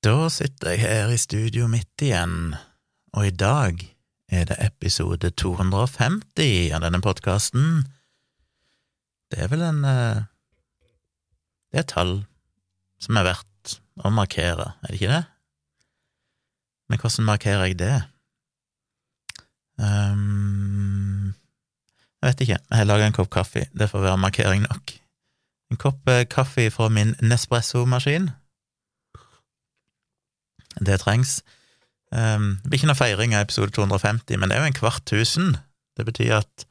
Da sitter jeg her i studio mitt igjen, og i dag er det episode 250 av denne podkasten. Det er vel en eh, Det er et tall som er verdt å markere, er det ikke det? Men hvordan markerer jeg det? Um, jeg vet ikke. Jeg har laga en kopp kaffe. Det får være markering nok. En kopp eh, kaffe fra min Nespresso-maskin. Det trengs. Um, det blir ikke noe feiring av episode 250, men det er jo en kvart tusen. Det betyr at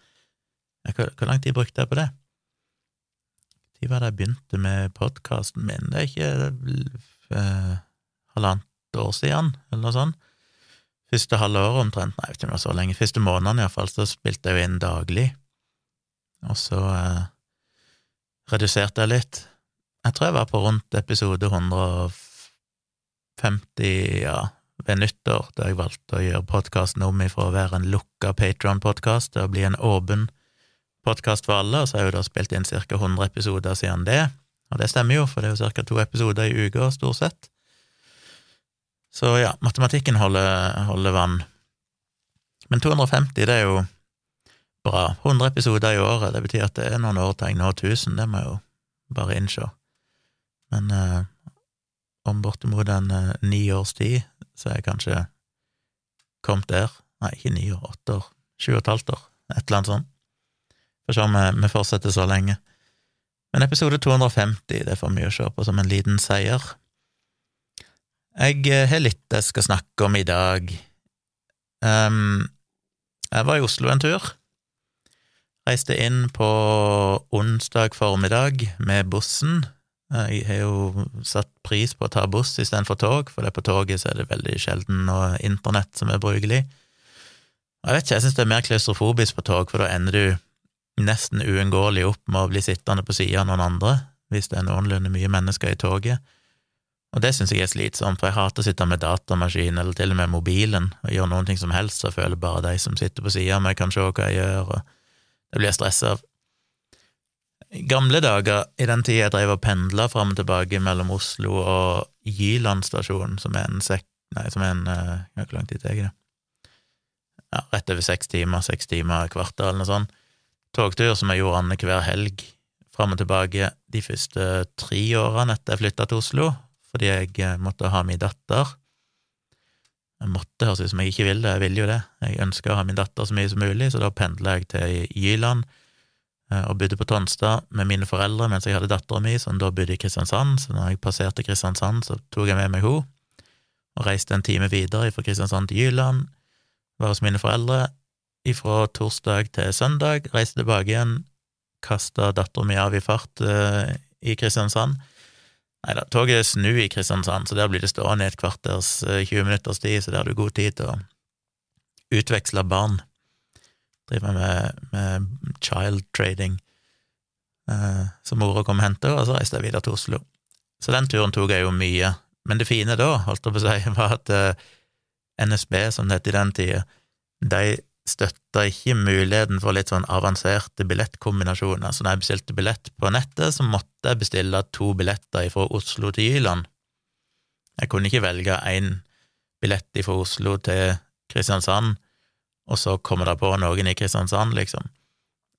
ja, hvor, hvor lang tid brukte jeg på det? Når var det jeg begynte med podkasten min? Det er ikke uh, halvannet år siden, eller noe sånt. Første halve året omtrent, nei, ikke om så lenge, første måneden iallfall, så spilte jeg jo inn daglig, og så uh, reduserte jeg litt. Jeg tror jeg var på rundt episode 150, ja, ved nyttår, da jeg valgte å gjøre podkasten om ifra å være en lukka Patron-podkast til å bli en åpen podkast for alle, og så har jeg jo da spilt inn ca. 100 episoder siden det, og det stemmer jo, for det er jo ca. to episoder i uka, stort sett. Så ja, matematikken holder, holder vann. Men 250, det er jo bra. 100 episoder i året, det betyr at det er noen år til jeg når 1000, det må jeg jo bare innse. Men eh, om bortimot en eh, ni års tid, så er jeg kanskje kommet der. Nei, ikke ni år, åtte år, sju og et halvt år, et eller annet sånt. Får se om vi fortsetter så lenge. Men episode 250, det får vi jo se på som en liten seier. Jeg eh, har litt jeg skal snakke om i dag. Um, jeg var i Oslo en tur. Reiste inn på onsdag formiddag med bussen. Jeg har jo satt pris på å ta buss istedenfor tog, for det på toget så er det veldig sjelden noe internett som er brukelig. Jeg vet ikke, jeg synes det er mer klaustrofobisk på tog, for da ender du nesten uunngåelig opp med å bli sittende på sida av noen andre, hvis det er noenlunde mye mennesker i toget. Og det syns jeg er slitsomt, for jeg hater å sitte med datamaskin eller til og med mobilen og gjøre noen ting som helst, så jeg føler bare de som sitter på sida av meg, kan se hva jeg gjør, og det blir jeg stressa av. I gamle dager, i den tida jeg drev og pendla fram og tilbake mellom Oslo og Jyland stasjon, som er en sek... Nei, som er en eh, Hvor lang tid tar det? Ja, rett over seks timer, seks timer, kvarter eller noe sånt togtur som jeg gjorde annenhver helg fram og tilbake de første tre årene etter jeg flytta til Oslo, fordi jeg eh, måtte ha min datter. Jeg måtte, høres ut som jeg ikke vil det, jeg vil jo det. Jeg ønsker å ha min datter så mye som mulig, så da pendla jeg til Jyland og bodde på Tonstad med mine foreldre mens jeg hadde dattera mi, som da bodde i Kristiansand. Så når jeg passerte Kristiansand, så tok jeg med meg henne og reiste en time videre fra Kristiansand til Jyland, var hos mine foreldre, ifra torsdag til søndag, reiste tilbake igjen, kasta dattera mi av i fart uh, i Kristiansand. Nei da, toget snur i Kristiansand, så der blir det stående i et kvarters, uh, 20 minutters tid, så der har du god tid til å utveksle barn. Driver med, med child trading, uh, så mora kom og henta og så reiste jeg videre til Oslo. Så den turen tok jeg jo mye. Men det fine da, holdt jeg på å si, var at NSB, som det het i den tida, de støtta ikke muligheten for litt sånn avanserte billettkombinasjoner, så når jeg bestilte billett på nettet, så måtte jeg bestille to billetter fra Oslo til Jyland. Jeg kunne ikke velge én billett fra Oslo til Kristiansand, og så kommer det på noen i Kristiansand, liksom.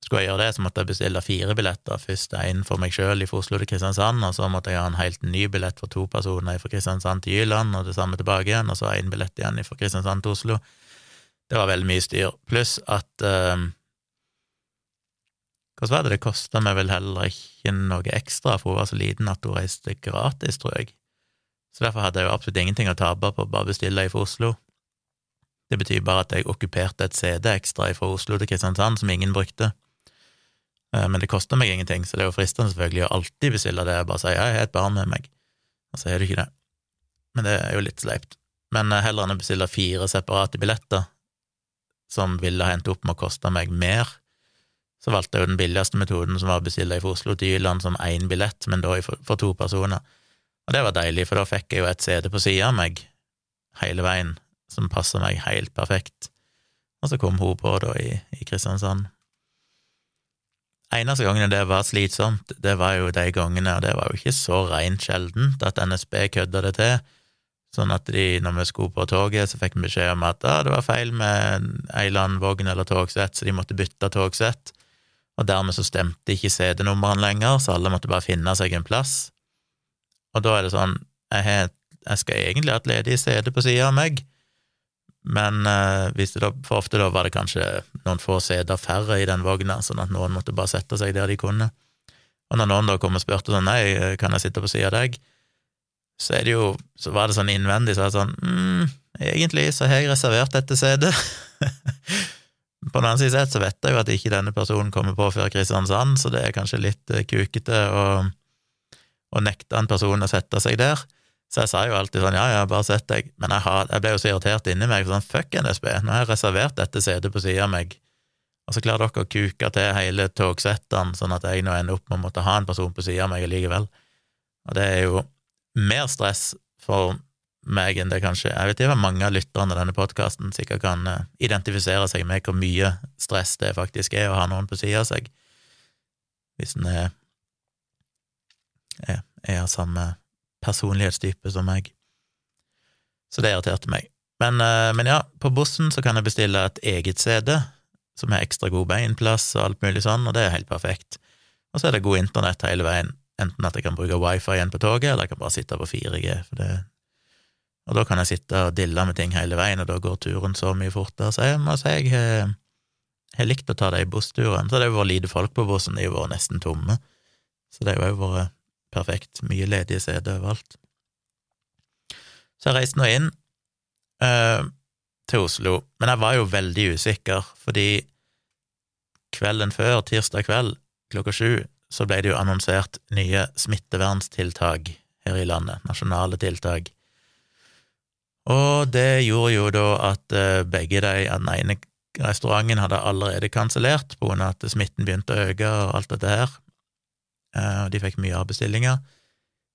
Skulle jeg gjøre det, så måtte jeg bestille fire billetter, først én for meg sjøl fra Oslo til Kristiansand, og så måtte jeg ha en helt ny billett for to personer fra Kristiansand til Jyland, og det samme tilbake igjen, og så én billett igjen fra Kristiansand til Oslo. Det var veldig mye styr. Pluss at eh, Hvordan var det det kosta meg vel heller ikke noe ekstra, for hun var så liten at hun reiste gratis, tror jeg. Så derfor hadde jeg jo absolutt ingenting å tape på å bare bestille fra Oslo. Det betyr bare at jeg okkuperte et CD ekstra fra Oslo til Kristiansand som ingen brukte. Eh, men det koster meg ingenting, så det er jo fristende selvfølgelig å alltid bestille det, og bare si jeg har et barn med meg, og så er du ikke det. Men det er jo litt sleipt. Men eh, heller enn å bestille fire separate billetter, som ville ha endt opp med å koste meg mer, så valgte jeg jo den billigste metoden, som var å bestille fra Oslo til Jylland som én billett, men da for to personer. Og det var deilig, for da fikk jeg jo et CD på sida av meg hele veien, som passa meg helt perfekt. Og så kom hun på, da, i, i Kristiansand. Eneste gangene det var slitsomt, det var jo de gangene, og det var jo ikke så reint sjeldent, at NSB kødda det til, Sånn at de, når vi skulle på toget, så fikk vi beskjed om at ah, det var feil med ei eller annen vogn eller togsett, så de måtte bytte togsett. Og dermed så stemte ikke CD-numrene lenger, så alle måtte bare finne seg en plass. Og da er det sånn, jeg, jeg skal egentlig ha et ledig CD på sida av meg, men eh, da, for ofte da var det kanskje noen få CD-er færre i den vogna, sånn at noen måtte bare sette seg der de kunne. Og når noen da kom og spurte sånn, nei, kan jeg sitte på sida av deg, så er det jo, så var det sånn innvendig, så var det sånn mm, egentlig så har jeg reservert dette setet. på den annen side så vet jeg jo at ikke denne personen kommer på før Kristiansand, så det er kanskje litt uh, kukete å, å nekte en person å sette seg der. Så jeg sa jo alltid sånn, ja, ja, bare sett deg, men jeg, had, jeg ble jo så irritert inni meg, sånn, fuck NSB, nå har jeg reservert dette setet på sida av meg, og så klarer dere å kuke til hele togsettene, sånn at jeg nå ender opp med å måtte ha en person på sida av meg likevel. Og det er jo mer stress for meg enn det kanskje Jeg vet ikke om mange av lytterne av denne podkasten sikkert kan eh, identifisere seg med hvor mye stress det faktisk er å ha noen på sida av seg, hvis en er, er, er av samme personlighetstype som meg. Så det irriterte meg. Men, eh, men, ja, på bussen så kan jeg bestille et eget CD som har ekstra god beinplass og alt mulig sånn, og det er helt perfekt. Og så er det god internett hele veien, enten at jeg kan bruke wifi igjen på toget, eller jeg kan bare sitte på 4G, for det og da kan jeg sitte og dille med ting hele veien, og da går turen så mye fortere. Så jeg må si jeg har, likt å ta de bussturen. Så det har vært lite folk på bussen, de har vært nesten tomme. Så det har jo vært perfekt. Mye ledige seter overalt. Så jeg reiste nå inn eh, til Oslo, men jeg var jo veldig usikker, fordi kvelden før, tirsdag kveld klokka sju, så ble det jo annonsert nye smitteverntiltak her i landet, nasjonale tiltak. Og det gjorde jo da at eh, begge de, den ene restauranten hadde allerede kansellert grunn at smitten begynte å øke og alt dette her, og de fikk mye avbestillinger.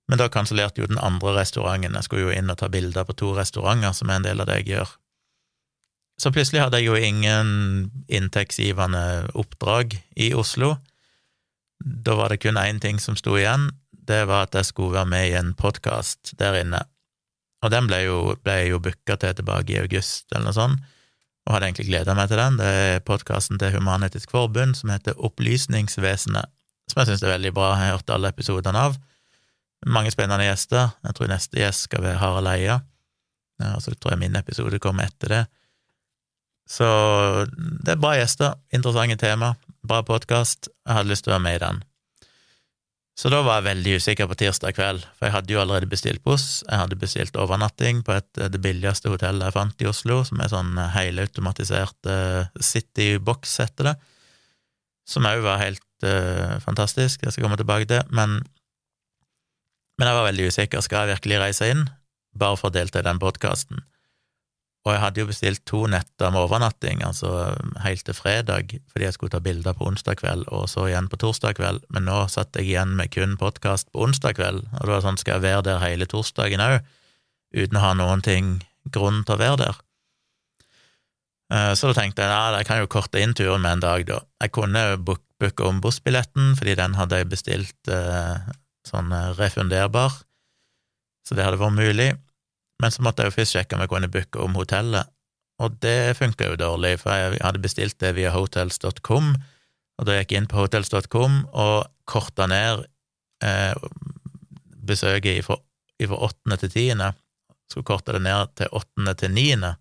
Men da kansellerte jo den andre restauranten, jeg skulle jo inn og ta bilder på to restauranter, som er en del av det jeg gjør. Så plutselig hadde jeg jo ingen inntektsgivende oppdrag i Oslo. Da var det kun én ting som sto igjen, det var at jeg skulle være med i en podkast der inne. Og den ble jo, ble jo booka til tilbake i august, eller noe sånt, og hadde egentlig gleda meg til den. Det er podkasten til Human-Etisk Forbund som heter Opplysningsvesenet som jeg syns er veldig bra. Jeg har hørt alle episodene av. Mange spennende gjester. Jeg tror neste gjest skal være Harald Eia. og så tror jeg min episode kommer etter det. Så det er bra gjester, interessante tema, bra podkast. Jeg hadde lyst til å være med i den. Så da var jeg veldig usikker på tirsdag kveld, for jeg hadde jo allerede bestilt buss. Jeg hadde bestilt overnatting på et, det billigste hotellet jeg fant i Oslo, som er sånn helautomatisert uh, City Box, heter det, som òg var helt uh, fantastisk, jeg skal komme tilbake til, men, men jeg var veldig usikker. Skal jeg virkelig reise inn, bare for å delta i den podkasten? Og jeg hadde jo bestilt to netter med overnatting, altså helt til fredag, fordi jeg skulle ta bilder på onsdag kveld, og så igjen på torsdag kveld, men nå satt jeg igjen med kun podkast på onsdag kveld, og det var sånn, skal jeg være der hele torsdagen òg, uten å ha noen ting grunn til å være der? Eh, så da tenkte jeg ja, jeg kan jo korte inn turen med en dag, da. Jeg kunne booke om bussbilletten, fordi den hadde jeg bestilt eh, sånn eh, refunderbar, så det hadde vært mulig. Men så måtte jeg jo først sjekke om jeg kunne booke om hotellet, og det funka jo dårlig, for jeg hadde bestilt det via hotels.com, og da gikk jeg inn på hotels.com og korta ned eh, besøket fra åttende til tiende, skulle korte det ned til åttende til niende,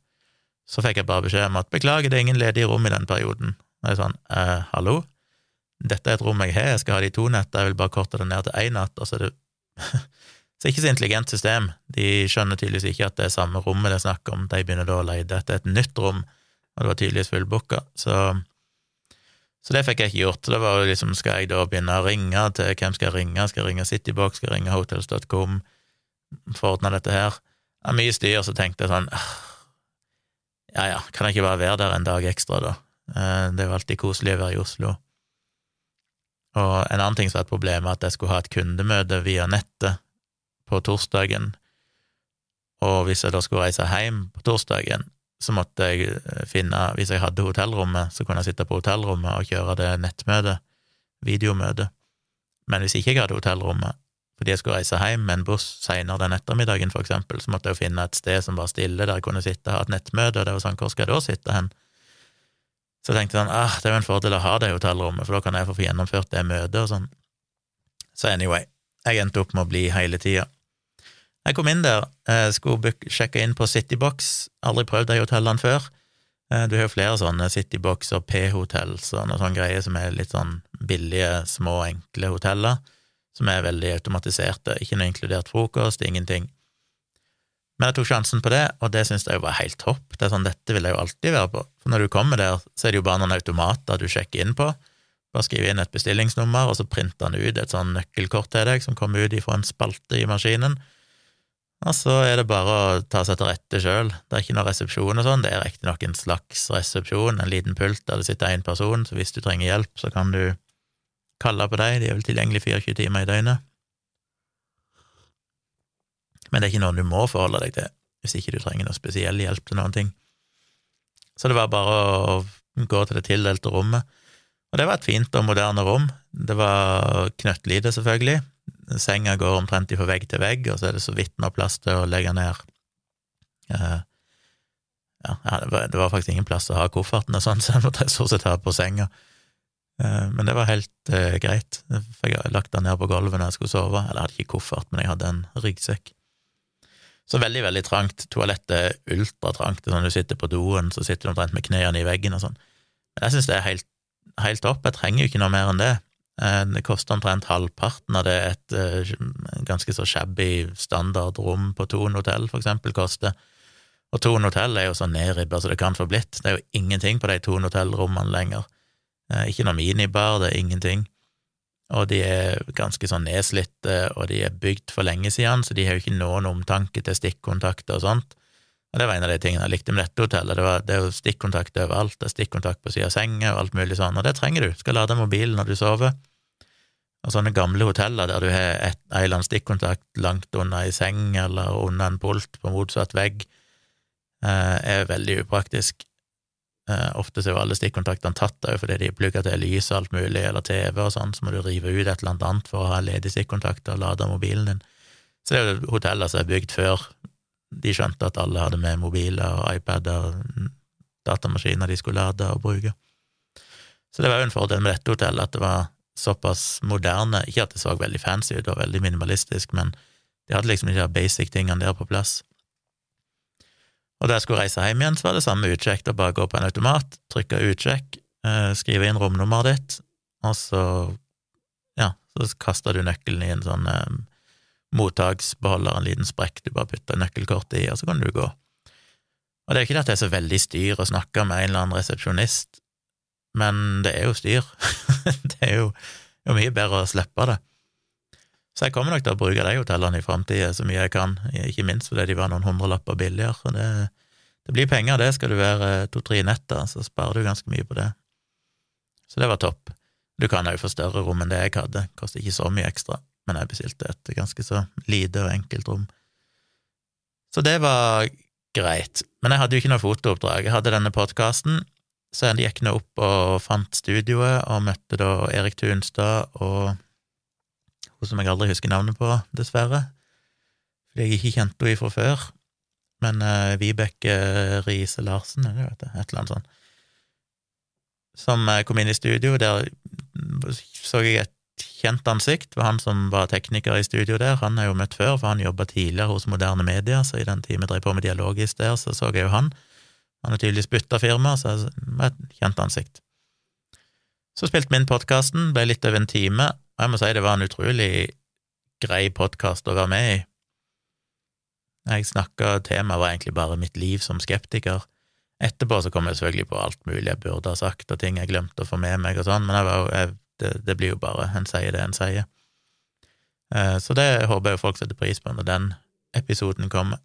så fikk jeg bare beskjed om at beklager, det er ingen ledige rom i den perioden. Og jeg er sånn, eh, hallo? Dette er et rom jeg har, jeg skal ha de to netter, jeg vil bare korte det ned til én natt, og så er det Så ikke så intelligent system. De skjønner tydeligvis ikke at det er samme rommet det er snakk om, de begynner da å lete etter et nytt rom, og det var tydeligvis fullbooka, så så det fikk jeg ikke gjort. Det var jo liksom, skal jeg da begynne å ringe til hvem skal jeg ringe? Skal jeg ringe Citybox? Skal jeg ringe Hotels.com? Få dette her? Det er mye styr, så tenkte jeg sånn Ja ja, kan jeg ikke bare være der en dag ekstra, da? Eh, det er jo alltid koselig å være i Oslo. Og en annen ting som var et problem, er at jeg skulle ha et kundemøte via nettet på torsdagen, og hvis jeg da skulle reise hjem på torsdagen, så måtte jeg eh, finne Hvis jeg hadde hotellrommet, så kunne jeg sitte på hotellrommet og kjøre det nettmøtet, videomøtet. Men hvis ikke jeg hadde hotellrommet, fordi jeg skulle reise hjem med en buss seinere den ettermiddagen, for eksempel, så måtte jeg jo finne et sted som var stille, der jeg kunne sitte og ha et nettmøte, og det var sånn, hvor skal jeg da sitte hen? Så jeg tenkte sånn, ah, det er jo en fordel å ha det hotellrommet, for da kan jeg få gjennomført det møtet og sånn. Så anyway, jeg endte opp med å bli hele tida. Jeg kom inn der, skulle sjekke inn på Citybox, aldri prøvd de hotellene før. Eh, du har jo flere sånne Citybox og P-hotell og sånne greier som er litt sånn billige, små, enkle hoteller som er veldig automatiserte, ikke noe inkludert frokost, ingenting. Men jeg tok sjansen på det, og det syntes jeg var helt topp. Det er sånn, Dette vil jeg jo alltid være på, for når du kommer der, så er det jo bare noen automater du sjekker inn på. Bare skriv inn et bestillingsnummer, og så printer han ut et sånn nøkkelkort til deg som kommer ut ifra en spalte i maskinen. Og så er det bare å ta seg til rette sjøl. Det er ikke noe resepsjon og sånn, det er riktignok en slags resepsjon, en liten pult der det sitter én person, så hvis du trenger hjelp, så kan du kalle på dem, de er vel tilgjengelig 24 timer i døgnet. Men det er ikke noe du må forholde deg til, hvis ikke du trenger noe spesiell hjelp til noen ting. Så det var bare å gå til det tildelte rommet, og det var et fint og moderne rom. Det var knøttlite, selvfølgelig. Senga går omtrent fra vegg til vegg, og så er det så vidt noe plass til å legge ned uh, ja, det var, det var, faktisk ingen plass til å ha kofferten og sånn, så jeg måtte stort sett ha på senga. Eh, men det var helt uh, greit. Jeg hadde lagt den ned på gulvet når jeg skulle sove. Eller jeg hadde ikke koffert, men jeg hadde en ryggsekk. Så veldig, veldig trangt. Toalettet er ultratrangt. Sånn, du sitter på doen, så sitter du omtrent med knærne i veggen og sånn. Men jeg syns det er helt, helt opp. Jeg trenger jo ikke noe mer enn det. Eh, det koster omtrent halvparten av det et uh, ganske så shabby standardrom på Thon hotell, for eksempel, koster. Og Thon hotell er jo så nedribba så det kan få blitt. Det er jo ingenting på de Thon hotellrommene lenger. Eh, ikke noe minibar, det er ingenting. Og de er ganske sånn nedslitte, og de er bygd for lenge siden, så de har jo ikke noen omtanke til stikkontakter og sånt. Og det var en av de tingene jeg likte med dette hotellet. Det, var, det er jo stikkontakt overalt. Det er stikkontakt på siden av senga og alt mulig sånn, og det trenger du. Skal lade mobilen når du sover. Og sånne gamle hoteller der du har et, en eller annen stikkontakt langt unna ei seng eller under en pult på motsatt vegg, eh, er veldig upraktisk. Eh, ofte så er jo alle stikkontaktene tatt òg fordi de er plugga til lys og alt mulig, eller TV og sånn, så må du rive ut et eller annet for å ha ledig stikkontakt og lade mobilen din. Så det er jo hoteller som er bygd før de skjønte at alle hadde med mobiler og iPader og datamaskiner de skulle lade og bruke. Så det var jo en fordel med dette hotellet, at det var såpass moderne, ikke at det så veldig fancy ut, og veldig minimalistisk, men de hadde liksom de der basic tingene der på plass. Og da jeg skulle reise hjem igjen, så var det samme utsjekk. Da bare gå på en automat, trykke utsjekk, eh, skrive inn romnummeret ditt, og så, ja, så kaster du nøkkelen i en sånn eh, mottaksbeholder, en liten sprekk du bare putter nøkkelkortet i, og så kan du gå. Og det er ikke det at det er så veldig styr å snakke med en eller annen resepsjonist, men det er jo styr. det er jo, jo mye bedre å slippe det. Så jeg kommer nok til å bruke de hotellene i framtida så mye jeg kan, ikke minst fordi de var noen hundrelapper billigere. Det, det blir penger, det. Skal du være to-tre netter, så sparer du ganske mye på det. Så det var topp. Du kan òg få større rom enn det jeg hadde, koster ikke så mye ekstra, men jeg bestilte et ganske så lite og enkelt rom. Så det var greit. Men jeg hadde jo ikke noe fotooppdrag. Jeg hadde denne podkasten, så jeg gikk nå opp og fant studioet, og møtte da Erik Tunstad og hun som jeg aldri husker navnet på, dessverre, fordi jeg ikke kjente henne fra før. Men uh, Vibeke Riise Larsen, eller vet jeg, et eller annet sånt, som uh, kom inn i studio, der så jeg et kjent ansikt. Det var han som var tekniker i studio der. Han har jo møtt før, for han jobba tidligere hos Moderne Media, så i den tiden vi drev på med dialogisk der, så så jeg jo han. Han har tydeligvis bytta firma, så det var et kjent ansikt. Så spilte vi inn podkasten, ble litt over en time, og jeg må si det var en utrolig grei podkast å være med i. Jeg snakka Temaet var egentlig bare mitt liv som skeptiker. Etterpå så kom jeg selvfølgelig på alt mulig jeg burde ha sagt, og ting jeg glemte å få med meg og sånn, men var, jeg, det, det, blir jo bare en sier det en sier. Eh, så det håper jeg folk setter pris på når den episoden kommer.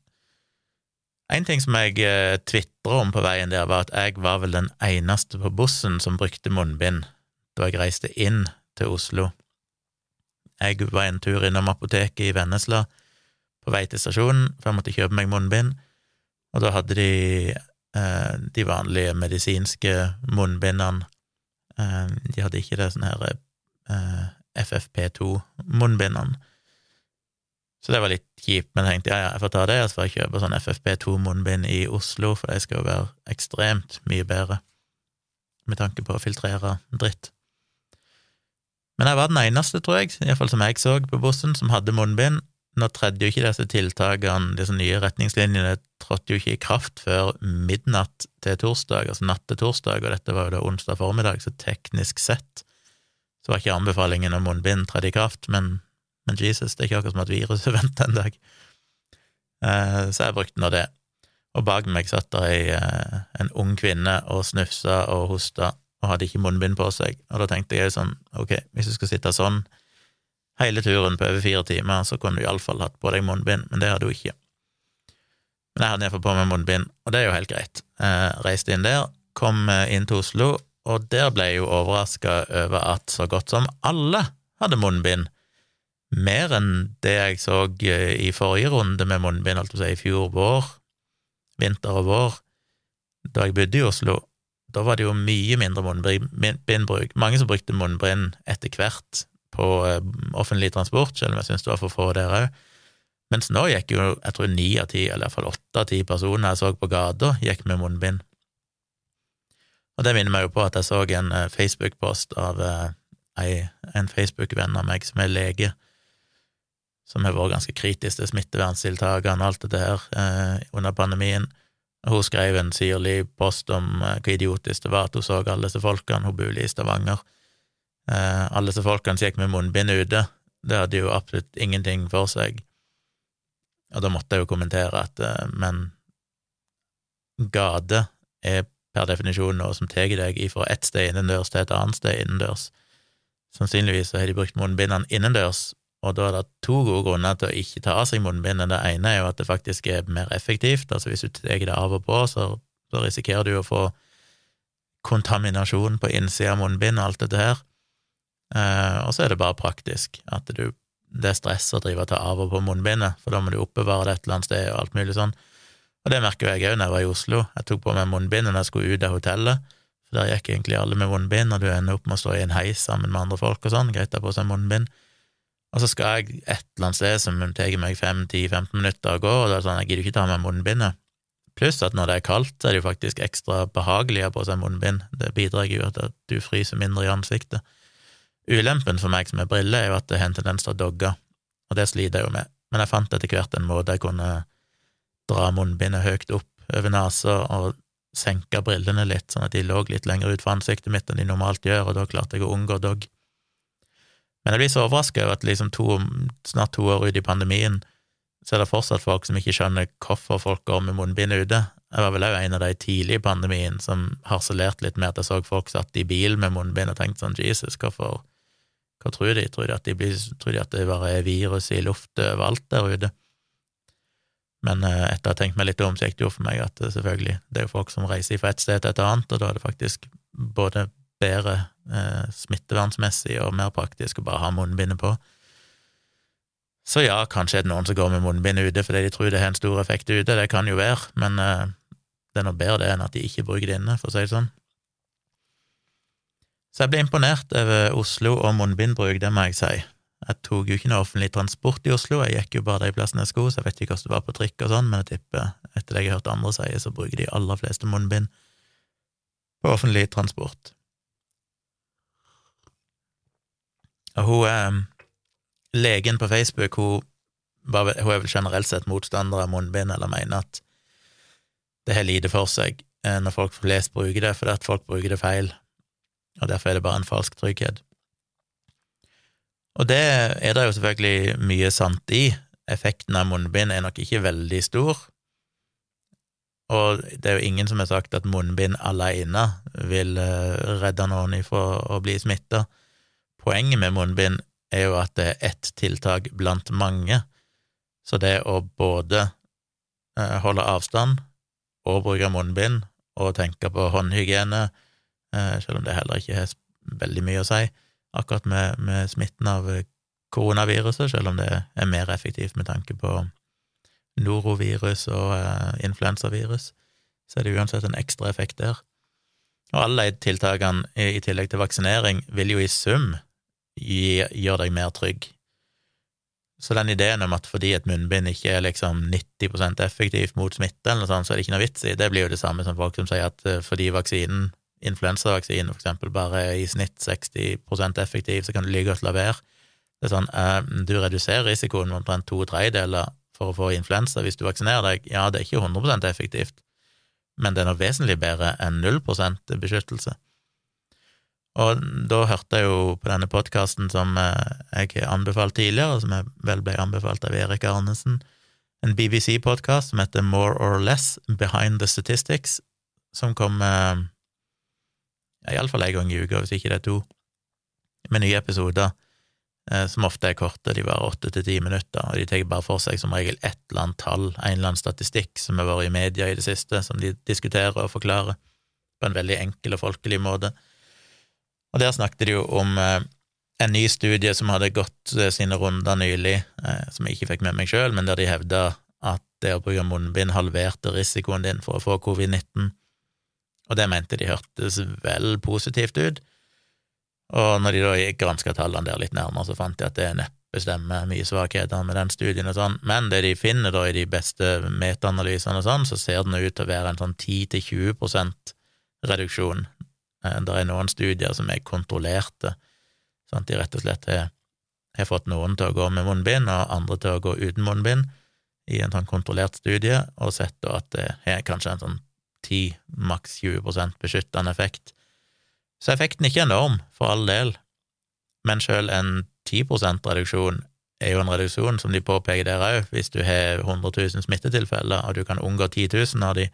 En ting som jeg eh, tvitra om på veien der, var at jeg var vel den eneste på bussen som brukte munnbind da jeg reiste inn til Oslo. Jeg var en tur innom apoteket i Vennesla på vei til stasjonen, for jeg måtte kjøpe meg munnbind, og da hadde de eh, de vanlige medisinske munnbindene. Eh, de hadde ikke det sånne her eh, FFP2-munnbindene, Så det var litt kjipt, men jeg tenkte ja, ja, jeg får ta det, og så får jeg kjøpe sånn FFP2-munnbind i Oslo, for de skal jo være ekstremt mye bedre med tanke på å filtrere dritt. Men jeg var den eneste, tror jeg, iallfall som jeg så på bussen, som hadde munnbind. Nå tredde jo ikke disse tiltakene, disse nye retningslinjene, trådte jo ikke i kraft før midnatt til torsdag, altså natt til torsdag, og dette var jo da onsdag formiddag, så teknisk sett så var ikke anbefalingen om munnbind trådt i kraft, men men Jesus, det er ikke akkurat som at viruset venter en dag. Eh, så jeg brukte nå det. Og bak meg satt der ei, eh, en ung kvinne og snufsa og hosta og hadde ikke munnbind på seg, og da tenkte jeg sånn, ok, hvis du skal sitte sånn hele turen på over fire timer, så kunne du iallfall hatt på deg munnbind, men det hadde hun ikke. Men jeg hadde iallfall på meg munnbind, og det er jo helt greit. Jeg reiste inn der, kom inn til Oslo, og der ble jeg jo overraska over at så godt som alle hadde munnbind mer enn det jeg så eh, i forrige runde med munnbind, altså i fjor vår, vinter og vår, da jeg bodde i Oslo. Da var det jo mye mindre munnbindbruk. Mange som brukte munnbind etter hvert på eh, offentlig transport, selv om jeg syns det var for få der òg. Mens nå gikk jo jeg tror ni av ti, eller iallfall åtte av ti personer jeg så på gata, gikk med munnbind. Og det minner meg jo på at jeg så en eh, Facebook-post av en Facebook-venn av meg som er lege, som har vært ganske kritisk til smitteverntiltakene og alt dette her eh, under pandemien. Hun skrev en syrlig post om eh, hvor idiotisk det var at hun så alle disse folkene, hun bor i Stavanger. Eh, alle disse folkene som gikk med munnbind ute, det hadde jo absolutt ingenting for seg. Og da måtte jeg jo kommentere at eh, men gate er per definisjon noe som tar deg ifra ett sted innendørs til et annet sted innendørs. Sannsynligvis har de brukt munnbindene innendørs og da er det to gode grunner til å ikke ta av seg munnbindet. Det ene er jo at det faktisk er mer effektivt, altså hvis du tar det av og på, så, så risikerer du å få kontaminasjon på innsida av munnbind og alt dette her. Eh, og så er det bare praktisk, at du, det er stress å drive og ta av og på munnbindet, for da må du oppbevare det et eller annet sted og alt mulig sånn. Og det merker jeg òg når jeg var i Oslo. Jeg tok på meg munnbind når jeg skulle ut av hotellet, for der gikk egentlig alle med munnbind, og du ender opp med å stå i en heis sammen med andre folk og sånn, greit å ha på seg munnbind. Og så skal jeg et eller annet sted som tar meg 5-10-15 minutter å gå, og da er det sånn, jeg gidder ikke ta med munnbindet. Pluss at når det er kaldt, så er det jo faktisk ekstra behagelig å ha på seg munnbind. Det bidrar jo til at du fryser mindre i ansiktet. Ulempen for meg som er briller, er jo at det har en tendens til å dogge, og det sliter jeg jo med. Men jeg fant etter hvert en måte jeg kunne dra munnbindet høyt opp over nesa og senke brillene litt, sånn at de lå litt lenger ut for ansiktet mitt enn de normalt gjør, og da klarte jeg å unngå dogg. Men jeg blir så overraska over at liksom to, snart to år ute i pandemien, så er det fortsatt folk som ikke skjønner hvorfor folk går med munnbind ute. Jeg var vel òg en av de tidlige i pandemien som harselerte litt med at jeg så folk satt i bil med munnbind og tenkte sånn Jesus, hvorfor Hva tror de? Tror de at, de blir, tror de at det bare er virus i luft overalt der ute? Men eh, etter å ha tenkt meg litt om, så gikk det jo for meg at selvfølgelig, det er jo folk som reiser fra et sted til et annet, og da er det faktisk både bedre eh, smittevernsmessig og mer praktisk å bare ha munnbindet på. Så ja, kanskje er det noen som går med munnbind ute fordi de tror det har en stor effekt ute, det kan jo være, men eh, det er noe bedre det enn at de ikke bruker det inne, for å si det sånn. Så jeg ble imponert over Oslo og munnbindbruk, det må jeg si. Jeg tok jo ikke noe offentlig transport i Oslo, jeg gikk jo bare de plassene jeg skulle, så jeg vet ikke hvordan det var på trikk og sånn, men jeg tipper, etter det jeg har hørt andre si, så bruker de aller fleste munnbind på offentlig transport. Og hun eh, legen på Facebook, hun, hun, er vel generelt sett motstander av munnbind, eller mener at det har lite for seg eh, når folk flest bruker det, fordi at folk bruker det feil, og derfor er det bare en falsk trygghet. Og det er det jo selvfølgelig mye sant i. Effekten av munnbind er nok ikke veldig stor, og det er jo ingen som har sagt at munnbind alene vil eh, redde noen ifra å bli smitta. Poenget med munnbind er jo at det er ett tiltak blant mange, så det å både eh, holde avstand og bruke munnbind og tenke på håndhygiene, eh, selv om det heller ikke har veldig mye å si akkurat med, med smitten av koronaviruset, selv om det er mer effektivt med tanke på norovirus og eh, influensavirus, så er det uansett en ekstra effekt der. Og alle de tiltakene, i tillegg til vaksinering, vil jo i sum gjør deg mer trygg. Så den ideen om at fordi et munnbind ikke er liksom 90% effektivt mot smitte, eller noe sånt, så er det ikke noe vits i, det blir jo det samme som folk som sier at eh, fordi vaksinen, influensavaksinen for eksempel, bare er i snitt 60% effektiv, så kan du like godt la være. Det er sånn, eh, du reduserer risikoen med omtrent to tredjedeler for å få influensa hvis du vaksinerer deg. Ja, det er ikke 100% effektivt, men det er noe vesentlig bedre enn 0 beskyttelse. Og da hørte jeg jo på denne podkasten som eh, jeg har anbefalt tidligere, som jeg vel ble anbefalt av Erik Arnesen, en BBC-podkast som heter More or Less Behind the Statistics, som kom ja, iallfall en gang i uka, hvis ikke det er to, med nye episoder eh, som ofte er korte, de varer åtte til ti minutter, og de tar bare for seg som regel et eller annet tall, en eller annen statistikk som har vært i media i det siste, som de diskuterer og forklarer på en veldig enkel og folkelig måte. Og der snakket de jo om eh, en ny studie som hadde gått eh, sine runder nylig, eh, som jeg ikke fikk med meg sjøl, men der de hevda at det å bruke munnbind halverte risikoen din for å få covid-19, og det mente de hørtes vel positivt ut. Og når de da granska tallene der litt nærmere, så fant de at det neppe stemmer, mye svakheter med den studien og sånn, men det de finner da i de beste metaanalysene og sånn, så ser den ut til å være en sånn 10–20 reduksjon det er noen studier som er kontrollerte, sånn at de rett og slett har, har, fått noen til å gå med munnbind og andre til å gå uten munnbind i en sånn kontrollert studie, og sett da at det har kanskje en sånn 10, maks 20% beskyttende effekt. Så effekten er ikke enorm, for all del, men sjøl en 10 reduksjon er jo en reduksjon, som de påpeker der òg. Hvis du har 100 000 smittetilfeller, og du kan unngå 10 000 av de,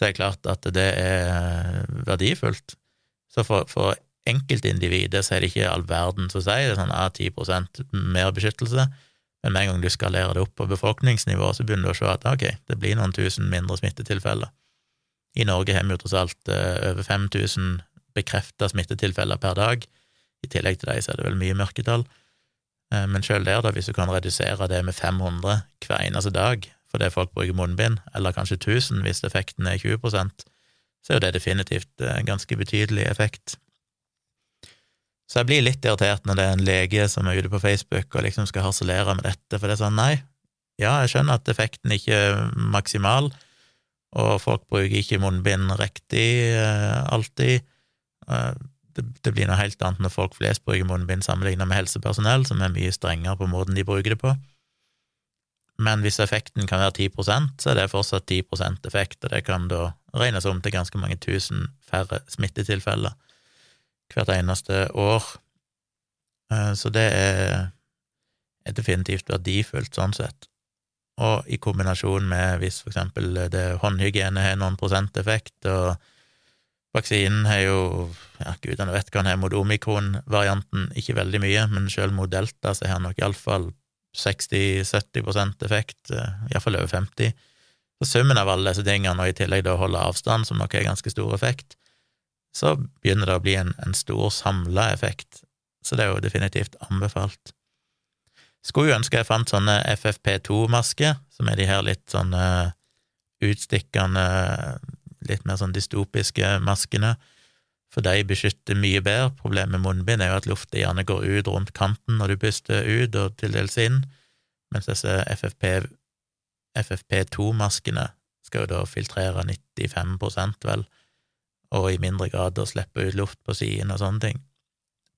så er det klart at det er verdifullt. Så for, for enkeltindividet så er det ikke all verden som sier det er sånn ja, 10% mer beskyttelse, men med en gang du skalerer det opp på befolkningsnivå, så begynner du å se at ok, det blir noen tusen mindre smittetilfeller. I Norge har vi jo tross alt uh, over 5000 bekrefta smittetilfeller per dag. I tillegg til dem er det vel mye mørketall. Uh, men sjøl der, da, hvis du kan redusere det med 500 hver eneste dag, fordi folk bruker munnbind, eller kanskje 1000 hvis effekten er 20% så er jo det definitivt en ganske betydelig effekt. Så jeg blir litt irritert når det er en lege som er ute på Facebook og liksom skal harselere med dette, for det er sånn, nei, ja, jeg skjønner at effekten ikke er maksimal, og folk bruker ikke munnbind riktig eh, alltid. Eh, det, blir noe helt annet når folk flest bruker munnbind sammenlignet med helsepersonell, som er mye strengere på måten de bruker det på men hvis effekten kan være 10% så er det fortsatt 10 effekt, og det kan da regnes om til ganske mange tusen færre smittetilfeller hvert eneste år. Eh, så det er, definitivt verdifullt sånn sett. Og i kombinasjon med hvis for eksempel det håndhygiene har noen prosenteffekt, og vaksinen har jo ja, gudene vet hva den har mot omikron-varianten, ikke veldig mye, men selv mot delta så har den nok iallfall 60-70% effekt, eh, iallfall over 50 Så summen av alle disse tingene, og i tillegg da holde avstand, som nok er ganske stor effekt, så begynner det å bli en, en stor samla effekt. Så det er jo definitivt anbefalt. Skulle jo ønske jeg fant sånne FFP2-masker, som er de her litt sånne utstikkende, litt mer sånn dystopiske maskene for de beskytter mye bedre. Problemet med munnbind er jo at lufta gjerne går ut rundt kanten når du puster ut og til dels inn, mens disse FFP, FFP2-maskene skal jo da filtrere 95% vel, og i mindre grad da slippe ut luft på siden og sånne ting.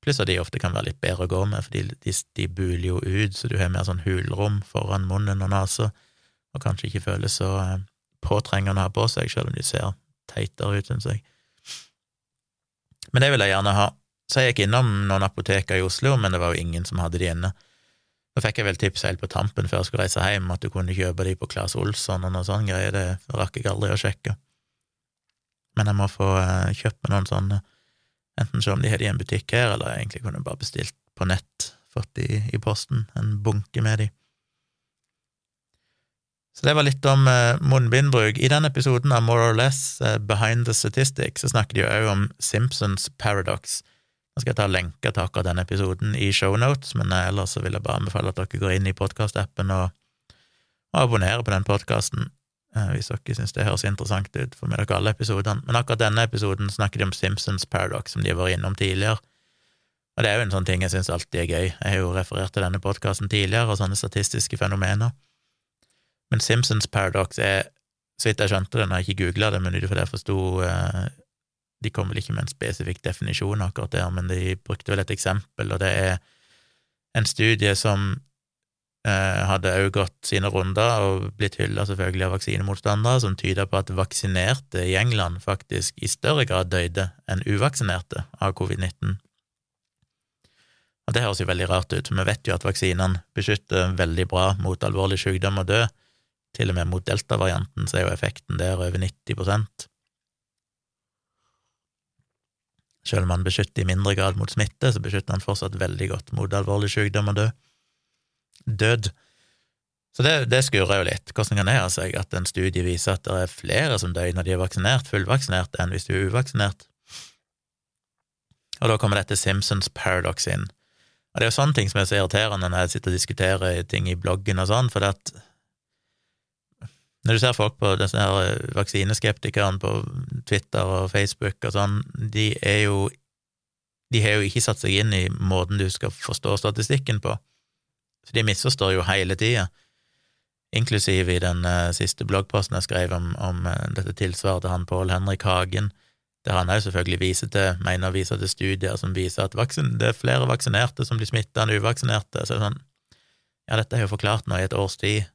Pluss at de ofte kan være litt bedre å gå med, for de, de buler jo ut, så du har mer sånn hulrom foran munnen og nesa, og kanskje ikke føles så eh, påtrengende å ha på seg, selv om de ser teitere ut, syns jeg. Men det vil jeg gjerne ha. Så jeg gikk innom noen apoteker i Oslo, men det var jo ingen som hadde de inne. Da fikk jeg vel tips helt på tampen før jeg skulle reise hjem, at du kunne kjøpe de på Claes Olsson og noe sånn greier, det rakk jeg aldri å sjekke. Men jeg må få kjøpt meg noen sånne, enten se om de har de i en butikk her, eller jeg egentlig kunne bare bestilt på nett, fått de i posten, en bunke med de. Så det var litt om uh, munnbindbruk. I den episoden av More or Less uh, Behind the Statistics så snakker de jo òg om Simpsons Paradox. Nå skal jeg ta lenker til akkurat den episoden i shownotes, men uh, ellers så vil jeg bare anbefale at dere går inn i podkastappen og, og abonnerer på den podkasten, hvis dere syns det høres interessant ut, for med dere alle episodene. Men akkurat denne episoden snakker de om Simpsons Paradox, som de har vært innom tidligere, Og det er jo en sånn ting jeg syns alltid er gøy. Jeg har jo referert til denne podkasten tidligere, og sånne statistiske fenomener. Men Simpsons Paradox er, så vidt jeg skjønte det, når jeg ikke googla det, men ut ifra det jeg forsto eh, De kom vel ikke med en spesifikk definisjon akkurat der, men de brukte vel et eksempel, og det er en studie som eh, hadde òg gått sine runder og blitt hylla selvfølgelig av vaksinemotstandere, som tyder på at vaksinerte i England faktisk i større grad døde enn uvaksinerte av covid-19. Og det høres jo veldig rart ut, for vi vet jo at vaksinene beskytter veldig bra mot alvorlig sykdom og død. Til og med mot delta-varianten så er jo effekten der over 90 Selv om han beskytter i mindre grad mot smitte, så beskytter han fortsatt veldig godt mot alvorlig sykdom og død. Død. Så det, det skurrer jo litt. Hvordan kan det ha seg at en studie viser at det er flere som dør når de er vaksinert, fullvaksinert, enn hvis du er uvaksinert? Og da kommer dette Simpsons paradox inn. Og det er jo sånne ting som er så irriterende når jeg sitter og diskuterer ting i bloggen og sånn, for det at når du ser folk på disse her eh, vaksineskeptikerne på Twitter og Facebook og sånn, de er jo De har jo ikke satt seg inn i måten du skal forstå statistikken på, så de misforstår jo hele tida, inklusiv i den uh, siste bloggposten jeg skrev om, om uh, dette tilsvaret til han Pål Henrik Hagen, der han òg selvfølgelig viser til, mener å vise til studier som viser at vaksin, det er flere vaksinerte som blir smitta enn uvaksinerte. Så det er sånn, ja, dette er jo forklart nå i et års tid.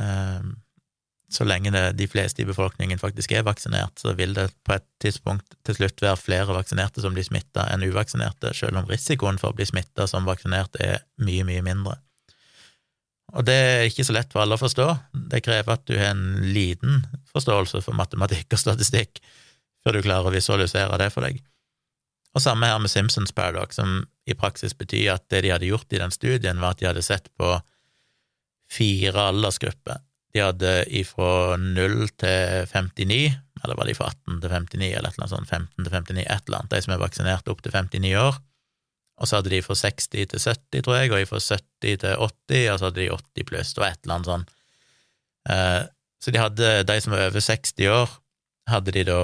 Um, så lenge det, de fleste i befolkningen faktisk er vaksinert, så vil det på et tidspunkt til slutt være flere vaksinerte som blir smitta enn uvaksinerte, selv om risikoen for å bli smitta som vaksinert er mye, mye mindre. Og det er ikke så lett for alle å forstå. Det krever at du har en liten forståelse for matematikk og statistikk før du klarer å visualisere det for deg. Og samme her med Simpsons Paradox, som i praksis betyr at det de hadde gjort i den studien, var at de hadde sett på fire aldersgrupper. De hadde ifra 0 til 59, eller var de fra 18 til 59, eller et eller annet sånt, 15 til 59, et eller annet, de som er vaksinert opp til 59 år. Og så hadde de fra 60 til 70, tror jeg, og fra 70 til 80, og så hadde de 80 pluss, og et eller annet sånn. Eh, så de hadde, de som var over 60 år, hadde de da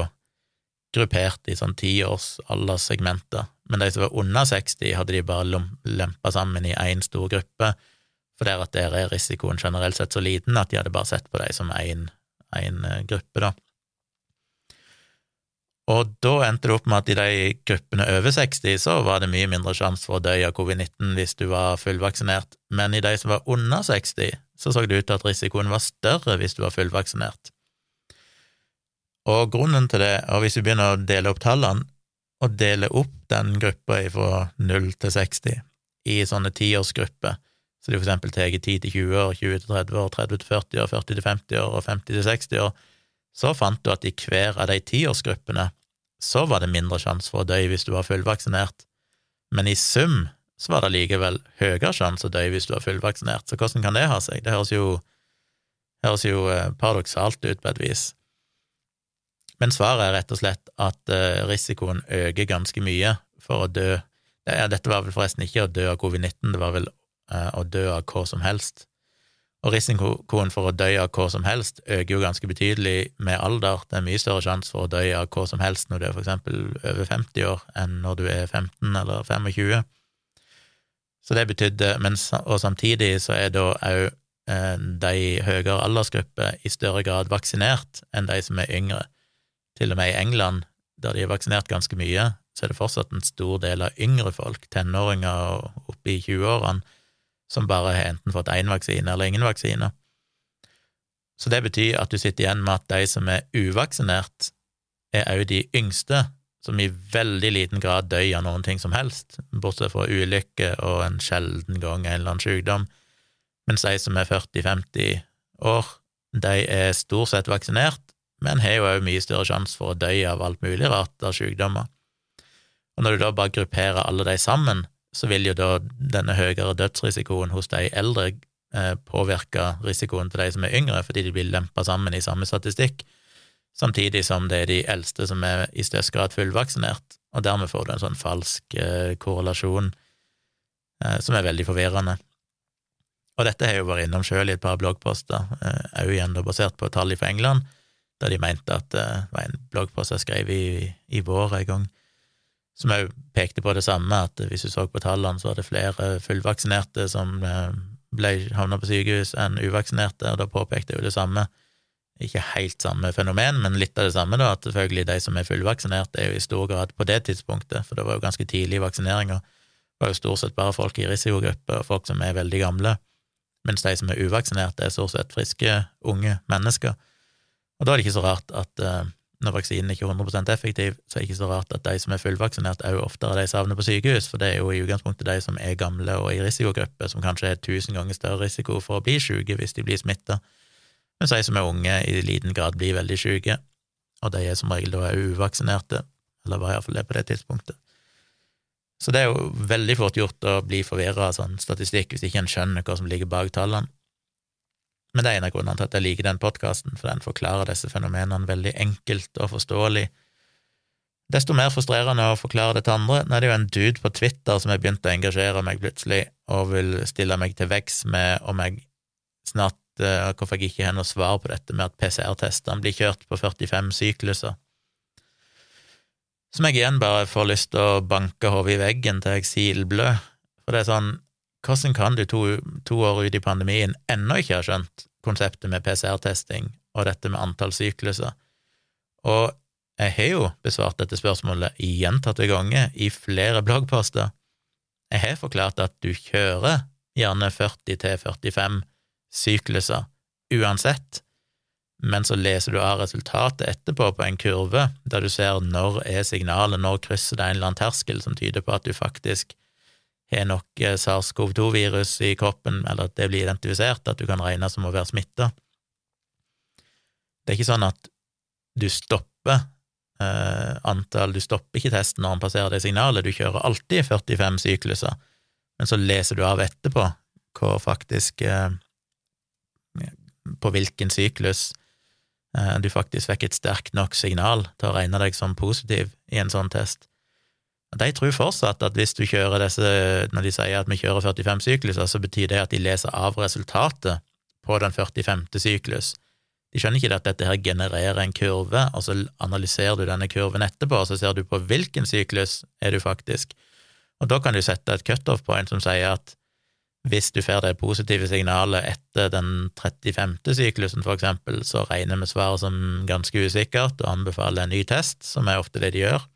gruppert i sånn tiårs alderssegmenter, men de som var under 60, hadde de bare lempa sammen i én stor gruppe, for der at der er risikoen generelt sett så liten at de hadde bare sett på dem som én eh, gruppe, da. Og da endte det opp med at i de gruppene over 60 så var det mye mindre sjanse for å dø av covid-19 hvis du var fullvaksinert, men i de som var under 60, så så det ut til at risikoen var større hvis du var fullvaksinert. Og grunnen til det, og hvis vi begynner å dele opp tallene, og dele opp den gruppa fra 0 til 60 i sånne tiårsgrupper, så de eksempel tar 10 til 20 år, 20 til 30 år, 30 til 40 år, 40 til 50 år og 50 til 60 år, så fant du at i hver av de tiårsgruppene så var det mindre sjanse for å dø hvis du var fullvaksinert, men i sum så var det likevel høyere sjanse å dø hvis du var fullvaksinert, så hvordan kan det ha seg? Det høres jo, høres jo eh, paradoksalt ut på et vis. Men svaret er rett og slett at eh, risikoen øker ganske mye for å dø. Dette var vel forresten ikke å dø av covid-19, det var vel å dø av hva som helst. Og risikoen for å dø av hva som helst øker jo ganske betydelig med alder. Det er mye større sjanse for å dø av hva som helst når du er for eksempel over 50 år, enn når du er 15 eller 25. Så det betydde, men, Og samtidig så er da òg eh, de høyere aldersgrupper i større grad vaksinert enn de som er yngre. Til og med i England, der de er vaksinert ganske mye, så er det fortsatt en stor del av yngre folk, tenåringer og oppe i 20-årene, som bare har enten fått én vaksine eller ingen vaksine. Så det betyr at du sitter igjen med at de som er uvaksinert, er òg de yngste, som i veldig liten grad dør av noen ting som helst, bortsett fra ulykke og en sjelden gang en eller annen sykdom, mens de som er 40-50 år, de er stort sett vaksinert, men har jo òg mye større sjanse for å dø av alt mulig rart av sykdommer. Og når du da bare grupperer alle de sammen, så vil jo da denne høyere dødsrisikoen hos de eldre eh, påvirke risikoen til de som er yngre, fordi de blir lempa sammen i samme statistikk, samtidig som det er de eldste som er i størst grad fullvaksinert, og dermed får du en sånn falsk eh, korrelasjon eh, som er veldig forvirrende. Og dette har jeg jo vært innom sjøl i et par bloggposter, òg igjen da basert på tall fra England, da de mente at det var en bloggpost jeg skrev i, i vår en gang, som òg pekte på det samme, at hvis du så på tallene, så var det flere fullvaksinerte som eh, ble havna på sykehus enn uvaksinerte, og da påpekte jeg jo det samme. Ikke helt samme fenomen, men litt av det samme, da, at selvfølgelig de som er fullvaksinert, er jo i stor grad på det tidspunktet, for det var jo ganske tidlig i vaksineringa, var jo stort sett bare folk i risikogrupper og folk som er veldig gamle, mens de som er uvaksinerte, er stort sett friske, unge mennesker. Og da er det ikke så rart at uh, når vaksinen ikke er 100% effektiv, så er det ikke så rart at de som er fullvaksinert, òg oftere de savner på sykehus, for det er jo i utgangspunktet de som er gamle og i risikogrupper, som kanskje har tusen ganger større risiko for å bli syke hvis de blir smitta, mens de som er unge, i liten grad blir veldig syke, og de er som regel da uvaksinerte, eller var iallfall det på det tidspunktet. Så det er jo veldig fort gjort å bli forvirra av sånn statistikk hvis ikke en skjønner hva som ligger bak tallene. Men det er en av grunnene til at jeg liker den podkasten, for den forklarer disse fenomenene veldig enkelt og forståelig. Desto mer frustrerende å forklare det til andre. Nå er det jo en dude på Twitter som har begynt å engasjere meg plutselig, og vil stille meg til veggs med om jeg snart uh, Hvorfor jeg ikke har noe svar på dette med at PCR-testene blir kjørt på 45 sykluser. Som jeg igjen bare får lyst til å banke hodet i veggen til jeg silblør. For det er sånn hvordan kan du to, to år ut i pandemien ennå ikke ha skjønt konseptet med PCR-testing og dette med antall sykluser? Og jeg har jo besvart dette spørsmålet gjentatte ganger i flere bloggposter. Jeg har forklart at du kjører gjerne 40-45 sykluser uansett, men så leser du av resultatet etterpå på en kurve der du ser når er signalet, når krysser det en eller annen terskel som tyder på at du faktisk har nok eh, sars-cov-2-virus i kroppen, eller at det blir identifisert, at du kan regne som å være smitta. Det er ikke sånn at du stopper eh, antall Du stopper ikke testen når han passerer det signalet, du kjører alltid 45 sykluser, men så leser du av etterpå hvor faktisk eh, På hvilken syklus eh, du faktisk fikk et sterkt nok signal til å regne deg som positiv i en sånn test. De tror fortsatt at hvis du kjører disse, når de sier at vi kjører 45 sykluser, så betyr det at de leser av resultatet på den 45. syklus. De skjønner ikke at dette her genererer en kurve, og så analyserer du denne kurven etterpå, og så ser du på hvilken syklus er du faktisk. Og da kan du sette et cutoff point som sier at hvis du får det positive signalet etter den 35. syklusen, for eksempel, så regner vi svaret som ganske usikkert og anbefaler en ny test, som er ofte det de gjør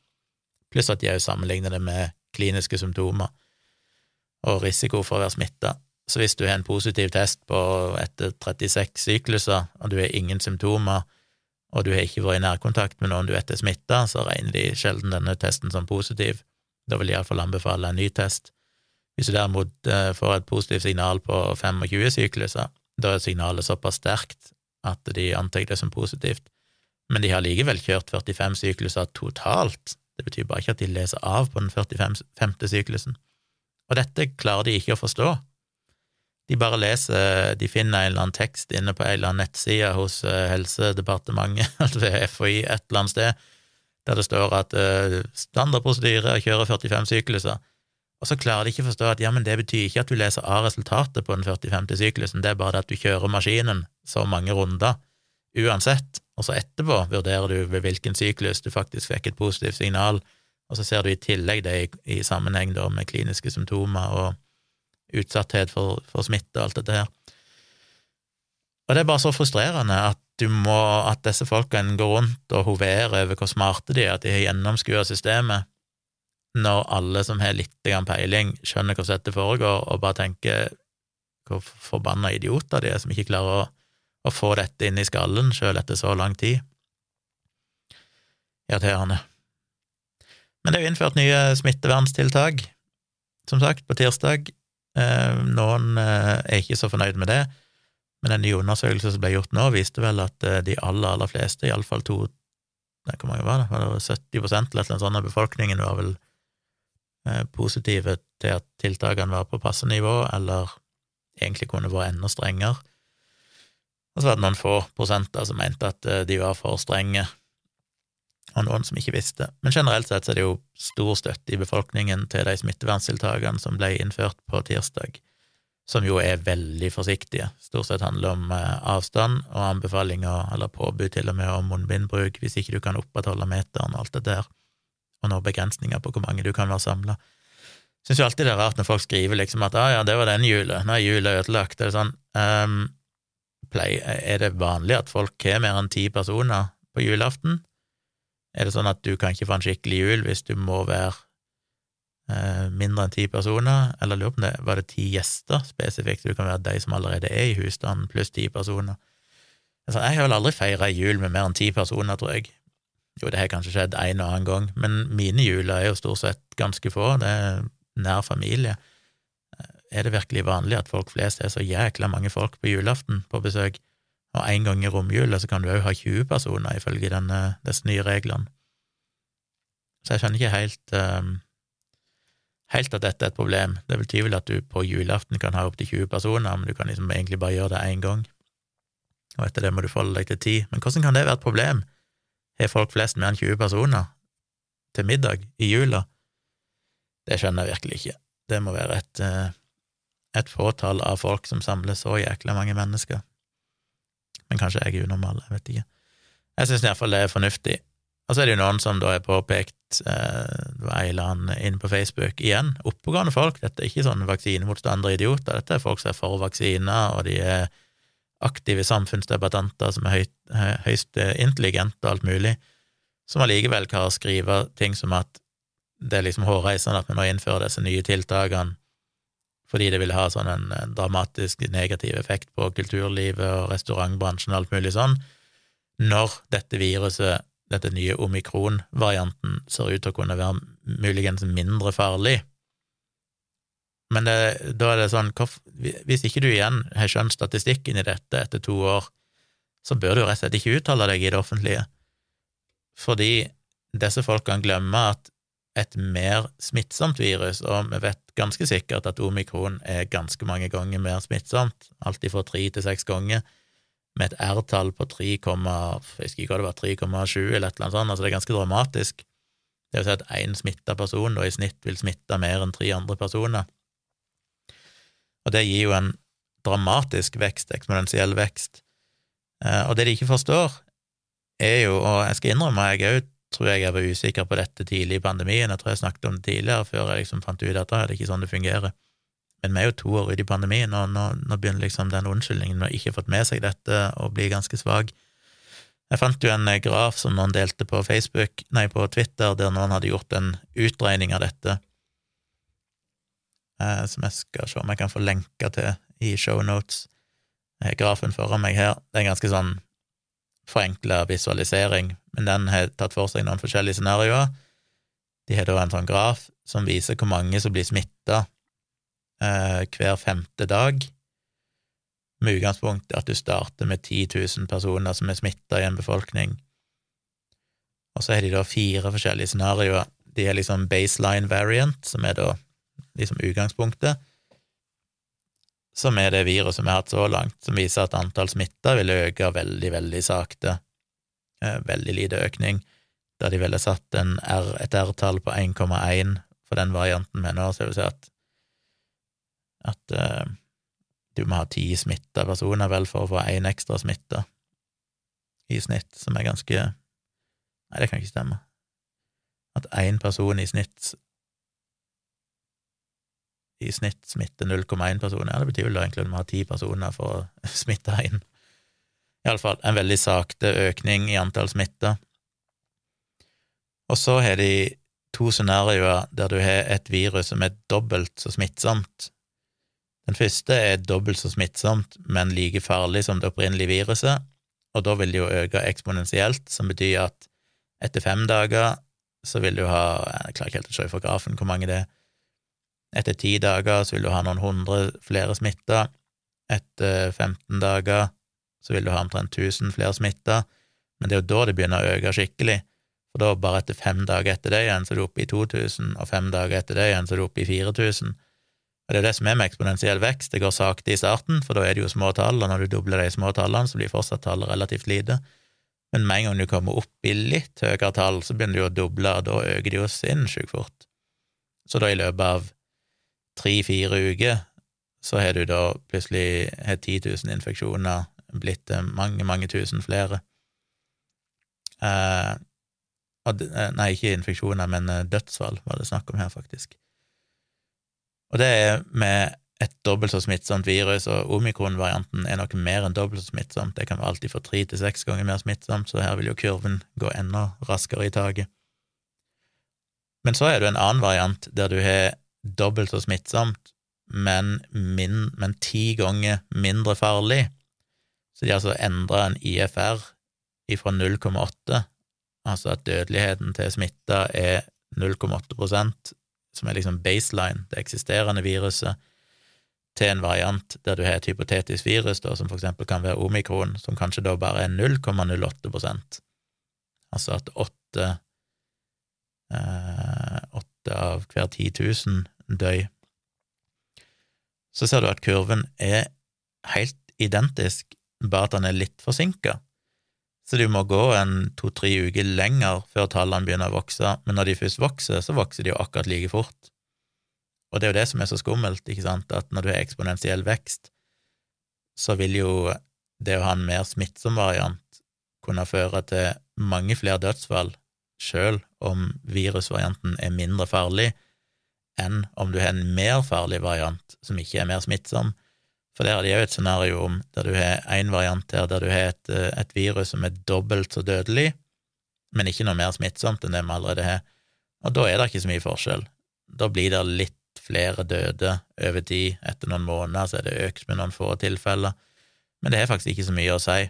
pluss at de òg sammenligner det med kliniske symptomer og risiko for å være smitta. Så hvis du har en positiv test på etter 36 sykluser, og du har ingen symptomer, og du har ikke vært i nærkontakt med noen du vet er smitta, så regner de sjelden denne testen som positiv. Da vil de iallfall anbefale en ny test. Hvis du derimot eh, får et positivt signal på 25 sykluser, da er signalet såpass sterkt at de antar det som positivt, men de har likevel kjørt 45 sykluser totalt, det betyr bare ikke at de leser av på den 45. syklusen. Og dette klarer de ikke å forstå. De bare leser, de finner en eller annen tekst inne på en eller annen nettside hos eh, Helsedepartementet, altså ved FHI et eller annet sted, der det står at uh, standardprosedyre er å kjøre 45 sykluser. Og så klarer de ikke å forstå at ja, men det betyr ikke at du leser av resultatet på den 45. syklusen, det er bare det at du kjører maskinen så mange runder uansett, og så etterpå vurderer du ved hvilken syklus du faktisk fikk et positivt signal, og så ser du i tillegg det i, i sammenheng da med kliniske symptomer og utsatthet for, for smitte og alt dette her. Og det er bare så frustrerende at du må, at disse folkene går rundt og hoverer over hvor smarte de er, at de har gjennomskua systemet, når alle som har litt peiling, skjønner hvordan dette foregår, og bare tenker hvor forbanna idioter de er som ikke klarer å å få dette inn i skallen sjøl etter så lang tid. Irriterende. Men det er jo innført nye smitteverntiltak, som sagt, på tirsdag. Eh, noen eh, er ikke så fornøyd med det, men en ny undersøkelse som ble gjort nå, viste vel at eh, de aller, aller fleste, iallfall to nei, Hvor mange var det? Var det 70% eller noe sånt av befolkningen var vel positive til at tiltakene var på passe nivå, eller egentlig kunne vært enda strengere. Og så var det noen få prosenter som mente at eh, de var for strenge, og noen som ikke visste. Men generelt sett så er det jo stor støtte i befolkningen til de smitteverntiltakene som ble innført på tirsdag, som jo er veldig forsiktige. Stort sett handler om eh, avstand og anbefalinger, eller påbud til og med, om munnbindbruk hvis ikke du kan opprettholde meteren og alt det der. og noen begrensninger på hvor mange du kan være samla. Syns jo alltid det er rart når folk skriver liksom at 'ah, ja, det var den jula, nå er jula ødelagt'. Det er sånn um, play, Er det vanlig at folk har mer enn ti personer på julaften? Er det sånn at du kan ikke få en skikkelig jul hvis du må være eh, mindre enn ti personer? Eller lurer på om det var det ti gjester spesifikt, du kan være de som allerede er i husstanden, pluss ti personer. Altså, jeg har vel aldri feira jul med mer enn ti personer, tror jeg. Jo, det har kanskje skjedd en og annen gang, men mine juler er jo stort sett ganske få. Det er nær familie. Er det virkelig vanlig at folk flest er så jækla mange folk på julaften på besøk? Og en gang i romjula så kan du òg ha 20 personer, ifølge denne, disse nye reglene. Så jeg skjønner ikke helt um, helt at dette er et problem. Det betyr vel at du på julaften kan ha opptil 20 personer, men du kan liksom egentlig bare gjøre det én gang, og etter det må du forholde deg til ti. Men hvordan kan det være et problem? Har folk flest mer enn 20 personer til middag i jula? Det skjønner jeg virkelig ikke. Det må være et, eh, et fåtall av folk som samler så jækla mange mennesker. Men kanskje jeg er unormal, jeg vet ikke. Jeg syns iallfall det er fornuftig. Og så er det jo noen som da har påpekt, eh, det var ei eller annen inne på Facebook, igjen, oppegående folk, dette er ikke sånne vaksinemotstandere idioter, dette er folk som er for vaksiner, og de er aktive samfunnsdebattanter som er høyt, høyst intelligente og alt mulig, som allikevel kan skrive ting som at det er liksom hårreisende at vi nå innfører disse nye tiltakene fordi det vil ha sånn en, en, dramatisk negativ effekt på kulturlivet og restaurantbransjen og alt mulig sånn, når dette viruset, dette nye omikron-varianten, ser ut til å kunne være muligens mindre farlig. Men det, da er det sånn, hvis ikke du igjen har skjønt statistikken i dette etter to år, så bør du rett og slett ikke uttale deg i det offentlige, fordi disse folkene glemmer at et mer smittsomt virus, og vi vet ganske sikkert at omikron er ganske mange ganger mer smittsomt, alltid fra tre til seks ganger, med et R-tall på 3, jeg husker ikke hva det var, 3,7 eller et eller annet sånt, altså det er ganske dramatisk. Det vil si at én smitta person da i snitt vil smitte mer enn tre andre personer. Og det gir jo en dramatisk vekst, eksponentiell vekst. Eh, og det de ikke forstår, er jo, og jeg skal innrømme, jeg òg tror jeg jeg var usikker på dette tidlig i pandemien. Jeg tror jeg snakket om det tidligere, før jeg liksom fant ut at det er ikke sånn det fungerer. Men vi er jo to år ute i pandemien, og nå, nå begynner liksom den unnskyldningen med å ikke fått med seg dette, å bli ganske svak. Jeg fant jo en eh, graf som noen delte på Facebook, nei, på Twitter, der noen hadde gjort en utregning av dette, eh, som jeg skal se om jeg kan få lenka til i shownotes. Grafen foran meg her, det er en ganske sånn forenkla visualisering, men den har tatt for seg noen forskjellige scenarioer. De har da en sånn graf som viser hvor mange som blir smitta eh, hver femte dag, med utgangspunkt i at du starter med 10 000 personer som er smitta i en befolkning. Og så har de da fire forskjellige scenarioer. De har liksom baseline variant, som er da liksom utgangspunktet som er det viruset vi har hatt så langt, som viser at antall smitta vil øke veldig, veldig sakte. Eh, veldig lite økning, da de ville satt R, et R-tall på 1,1 for den varianten vi nå, så vil si at, at uh, du må ha ti smitta personer vel for å få én ekstra smitta i snitt, som er ganske Nei, det kan ikke stemme. At én person i snitt i snitt smitter 0,1 personer. Ja, det betyr vel egentlig at vi har ti personer for å smitte inn. Iallfall en veldig sakte økning i antall smitta. Og så har de to scenarioer der du har et virus som er dobbelt så smittsomt. Den første er dobbelt så smittsomt, men like farlig som det opprinnelige viruset, og da vil det jo øke eksponentielt, som betyr at etter fem dager så vil du ha Jeg klarer ikke helt å se fra grafen hvor mange det er, etter ti dager så vil du ha noen hundre flere smitta. Etter 15 dager så vil du ha omtrent 1000 flere smitta. Men det er jo da det begynner å øke skikkelig. For da, bare etter fem dager etter det igjen, så er du oppe i 2000, og fem dager etter det igjen, så er du oppe i 4000. Og det er det som er med eksponentiell vekst. Det går sakte i starten, for da er det jo små tall, og når du dobler de små tallene, så blir fortsatt tallet relativt lite. Men med en gang du kommer opp i litt høyere tall, så begynner du å doble, og da øker det jo sinnssykt fort. Så da i løpet av tre-fire uker, så har du da plutselig har 10 000 infeksjoner blitt mange, mange tusen flere. Eh, Nei, ikke infeksjoner, men dødsfall var det snakk om her, faktisk. Og det er med et dobbelt så smittsomt virus, og omikron-varianten er nok mer enn dobbelt så smittsomt. Det kan være alltid fra tre til seks ganger mer smittsomt, så her vil jo kurven gå enda raskere i taket. Men så er det en annen variant der du har dobbelt så smittsomt, men, min, men ti ganger mindre farlig. Så de har altså endra en IFR fra 0,8, altså at dødeligheten til smitta er 0,8% som er liksom baseline, det eksisterende viruset, til en variant der du har et hypotetisk virus, da, som for eksempel kan være omikron, som kanskje da bare er 0,08% Altså at åtte eh, åtte av hver 10 000 døy. Så ser du at kurven er helt identisk, bare at han er litt forsinka. Så du må gå en to–tre uker lenger før tallene begynner å vokse, men når de først vokser, så vokser de jo akkurat like fort. Og det er jo det som er så skummelt, ikke sant, at når du har eksponentiell vekst, så vil jo det å ha en mer smittsom variant kunne føre til mange flere dødsfall, sjøl om virusvarianten er mindre farlig, enn om du har en mer farlig variant som ikke er mer smittsom, for der er det jo et scenario om der du har en variant her der du har et, eh, et, virus som er dobbelt så dødelig, men ikke noe mer smittsomt enn det vi allerede har, og da er det ikke så mye forskjell. Da blir det litt flere døde over tid. Etter noen måneder så er det økt med noen få tilfeller, men det har faktisk ikke så mye å si.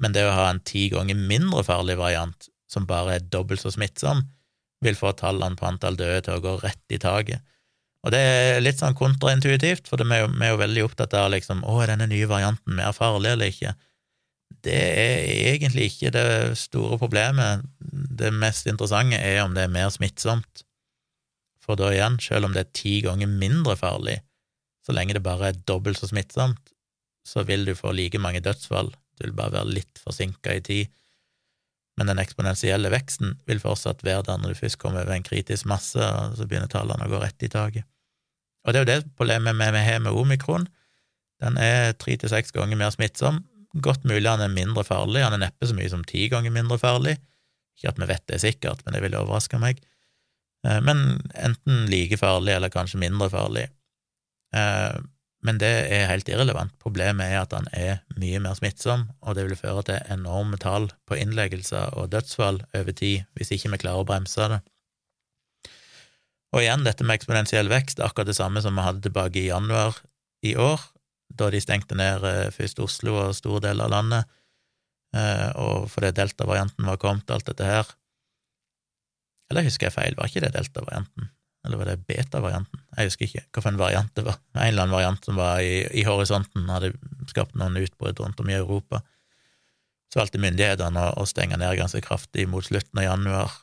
Men det å ha en ti ganger mindre farlig variant, som bare er dobbelt så smittsom, vil få tallene på antall døde til å gå rett i taket. Og det er litt sånn kontraintuitivt, for vi er, jo, er jo veldig opptatt av liksom, å, er denne nye varianten mer farlig eller ikke? Det er egentlig ikke det store problemet. Det mest interessante er om det er mer smittsomt. For da igjen, selv om det er ti ganger mindre farlig, så lenge det bare er dobbelt så smittsomt, så vil du få like mange dødsfall, du vil bare være litt forsinka i tid. Men den eksponentielle veksten vil fortsatt være der når du først kommer over en kritisk masse, og så begynner tallene å gå rett i taket. Og det er jo det problemet vi har med omikron. Den er tre til seks ganger mer smittsom. Godt mulig han er mindre farlig, han er neppe så mye som ti ganger mindre farlig. Ikke at vi vet det sikkert, men det ville overraske meg. Eh, men enten like farlig eller kanskje mindre farlig. Men det er helt irrelevant. Problemet er at han er mye mer smittsom, og det vil føre til enorme tall på innleggelser og dødsfall over tid hvis ikke vi klarer å bremse det. Og igjen, dette med eksponentiell vekst, akkurat det samme som vi hadde tilbake i januar i år, da de stengte ned eh, først Oslo og store deler av landet, eh, og fordi delta-varianten var kommet, alt dette her. Eller husker jeg feil, var ikke det delta-varianten? Eller var det beta-varianten? Jeg husker ikke hvilken variant det var. En eller annen variant som var i, i horisonten, hadde skapt noen utbrudd rundt om i Europa. Så valgte myndighetene å, stenge ned ganske kraftig mot slutten av januar,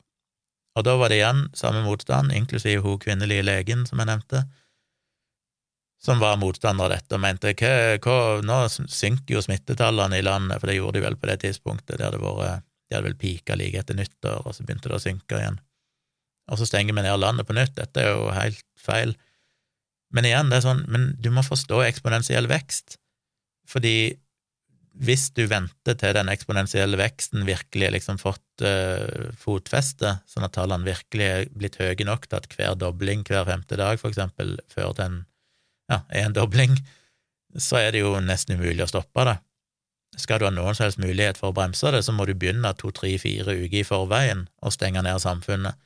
og da var det igjen samme motstand, inklusiv hun kvinnelige legen som jeg nevnte, som var motstander av dette og mente hva, nå synker jo smittetallene i landet, for det gjorde de vel på det tidspunktet, det vært, de hadde vel pika like etter nyttår, og så begynte det å synke igjen. Og så stenger vi ned landet på nytt, dette er jo helt feil. Men igjen, det er sånn, men du må forstå eksponentiell vekst, fordi hvis du venter til den eksponentielle veksten virkelig har liksom fått uh, fotfeste, sånn at tallene virkelig er blitt høye nok til at hver dobling hver femte dag, for eksempel, fører til en, ja, en dobling, så er det jo nesten umulig å stoppe det. Skal du ha noen som helst mulighet for å bremse det, så må du begynne to, tre, fire uker i forveien og stenge ned samfunnet.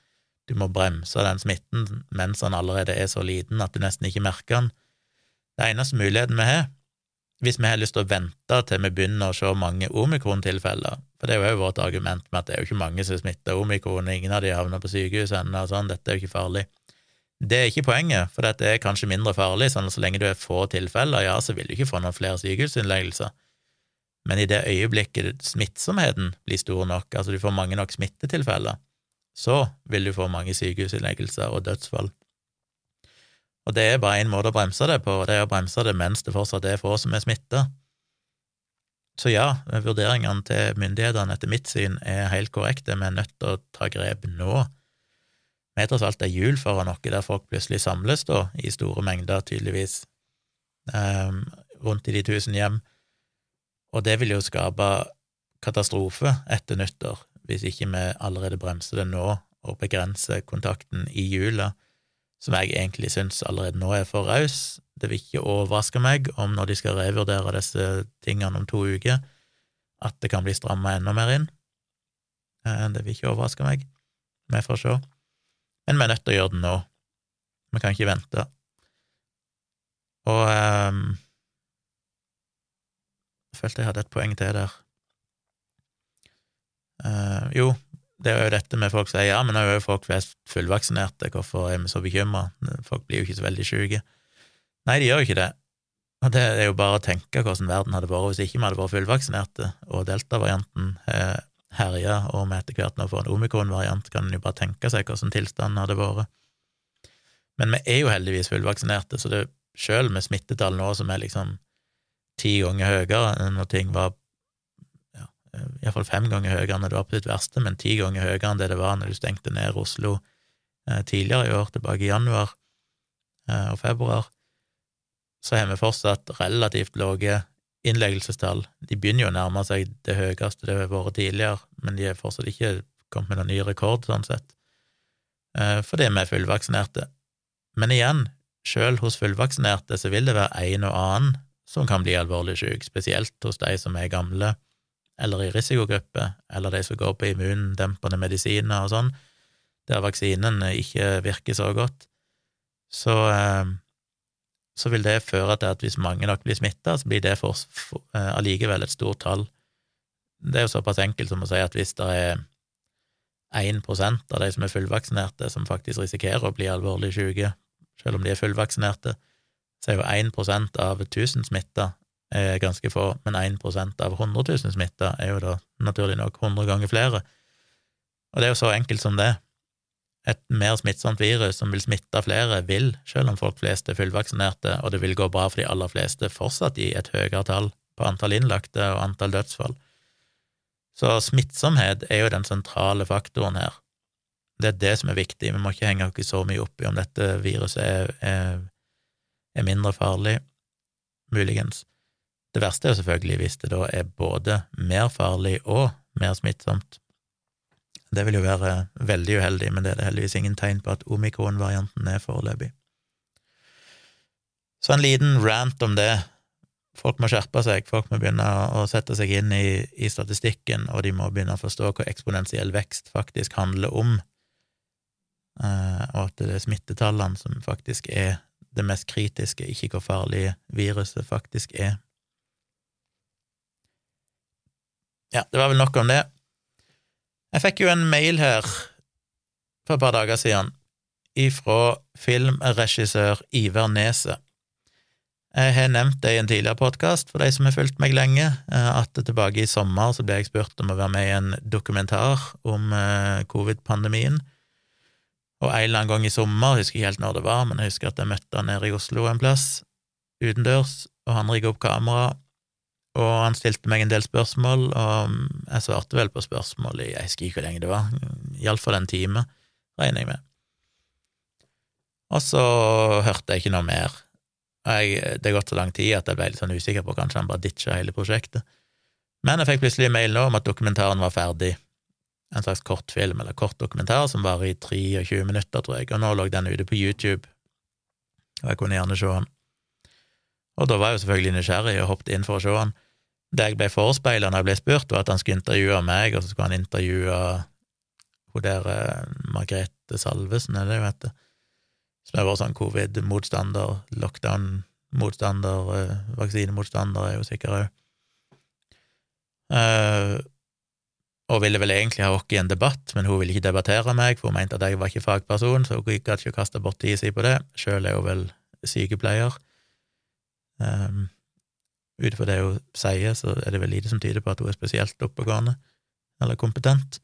Du må bremse den smitten mens han allerede er så liten at du nesten ikke merker den. Det eneste muligheten vi har, hvis vi har lyst til å vente til vi begynner å se mange omikron-tilfeller, for det er jo vårt argument med at det er jo ikke mange som smitter omikron, ingen av de havner på sykehus ennå, sånn, dette er jo ikke farlig. Det er ikke poenget, for dette er kanskje mindre farlig, sånn at så lenge du er få tilfeller, ja, så vil du ikke få noen flere sykehusinnleggelser. Men i det øyeblikket smittsomheten blir stor nok, altså du får mange nok smittetilfeller, så vil du få mange sykehusinnleggelser og dødsfall. Og det er bare én måte å bremse det på, og det er å bremse det mens det fortsatt er få som er smitta. Så ja, vurderingene til myndighetene etter mitt syn er helt korrekte, vi er nødt til å ta grep nå. Vi er tross alt ei jul foran noe der folk plutselig samles, da, i store mengder, tydeligvis, um, rundt i de tusen hjem, og det vil jo skape katastrofe etter nyttår hvis ikke vi allerede bremser det nå og begrenser kontakten i jula, som jeg egentlig syns allerede nå er for raus. Det vil ikke overraske meg om når de skal revurdere disse tingene om to uker, at det kan bli stramma enda mer inn. Eh, det vil ikke overraske meg. Vi får se. Men vi er nødt til å gjøre det nå. Vi kan ikke vente. Og um, Jeg følte jeg hadde et poeng til der. Uh, jo, det er jo dette med folk sier ja, men nå er jo folk flest fullvaksinerte, hvorfor er vi så bekymra? Folk blir jo ikke så veldig syke. Nei, de gjør jo ikke det. Og det er jo bare å tenke hvordan verden hadde vært hvis ikke vi hadde vært fullvaksinerte, og delta-varianten herja, og vi etter hvert nå får en omikron-variant, kan en jo bare tenke seg hvordan tilstanden hadde vært. Men vi er jo heldigvis fullvaksinerte, så det sjøl med smittetall nå som er liksom ti ganger høyere enn når ting var Eh, iallfall fem ganger høyere enn det var på sitt verste, men ti ganger høyere enn det det var når du stengte ned Oslo eh, tidligere i år, tilbake i januar eh, og februar, så har vi fortsatt relativt lave innleggelsestall. De begynner jo å nærme seg det høyeste det har vært tidligere, men de har fortsatt ikke kommet med noen ny rekord, sånn sett, fordi vi er fullvaksinerte. Men igjen, sjøl hos fullvaksinerte så vil det være en og annen som kan bli alvorlig syk, spesielt hos de som er gamle eller i risikogrupper, eller de som går på immundempende medisiner og sånn, der vaksinen ikke virker så godt, så, eh, så vil det føre til at hvis mange nok blir smitta, så blir det for, for, eh, allikevel et stort tall. Det er jo såpass enkelt som å si at hvis det er 1% av de som er fullvaksinerte, som faktisk risikerer å bli alvorlig syke, selv om de er fullvaksinerte, så er jo 1% av 1000 smitta er ganske få, men 1 av 100 000 smitta er jo da naturlig nok 100 ganger flere. Og det er jo så enkelt som det. Et mer smittsomt virus som vil smitte flere, vil, selv om folk flest er fullvaksinerte, og det vil gå bra for de aller fleste, fortsatt gi et høyere tall på antall innlagte og antall dødsfall. Så smittsomhet er jo den sentrale faktoren her. Det er det som er viktig. Vi må ikke henge oss så mye opp i om dette viruset er, er, er mindre farlig, muligens. Det verste er jo selvfølgelig hvis det da er både mer farlig og mer smittsomt. Det vil jo være veldig uheldig, men det er det heldigvis ingen tegn på at omikron-varianten er foreløpig. Så en liten rant om det. Folk må skjerpe seg, folk må begynne å sette seg inn i, i statistikken, og de må begynne å forstå hva eksponentiell vekst faktisk handler om, eh, og at det er smittetallene som faktisk er det mest kritiske, ikke hvor farlig viruset faktisk er. Ja, det var vel nok om det. Jeg fikk jo en mail her for et par dager siden ifra filmregissør Iver Neset. Jeg har nevnt det i en tidligere podkast for de som har fulgt meg lenge, eh, at tilbake i sommer så ble jeg spurt om å være med i en dokumentar om eh, covid-pandemien. Og en eller annen gang i sommer, jeg husker ikke helt når det var, men jeg husker at jeg møtte han nede i Oslo en plass, utendørs, og han rigga opp kamera, og han stilte meg en del spørsmål, og jeg svarte vel på spørsmål i jeg husker ikke hvor lenge det var, iallfall en time, regner jeg med. Og så hørte jeg ikke noe mer. Jeg, det har gått så lang tid at jeg ble litt sånn usikker på kanskje han bare ditcha hele prosjektet. Men jeg fikk plutselig mail nå om at dokumentaren var ferdig. En slags kortfilm, eller kort dokumentar, som varer i 23 minutter, tror jeg, og nå lå den ute på YouTube, og jeg kunne gjerne se den. Og da var jeg jo selvfølgelig nysgjerrig og hoppet inn for å se han. Det jeg ble forespeila når jeg ble spurt, var at han skulle intervjue meg, og så skulle han intervjue hun der eh, Margrethe Salvesen, er det hun heter, som har vært sånn covid-motstander, lockdown-motstander, eh, vaksinemotstander er jo sikkert òg. Uh, og ville vel egentlig ha oss i en debatt, men hun ville ikke debattere meg, for hun mente at jeg var ikke fagperson, så hun gadd ikke kaste bort tida si på det. Sjøl er hun vel sykepleier. Um, ut ifra det hun sier, så er det vel lite som tyder på at hun er spesielt oppegående eller kompetent.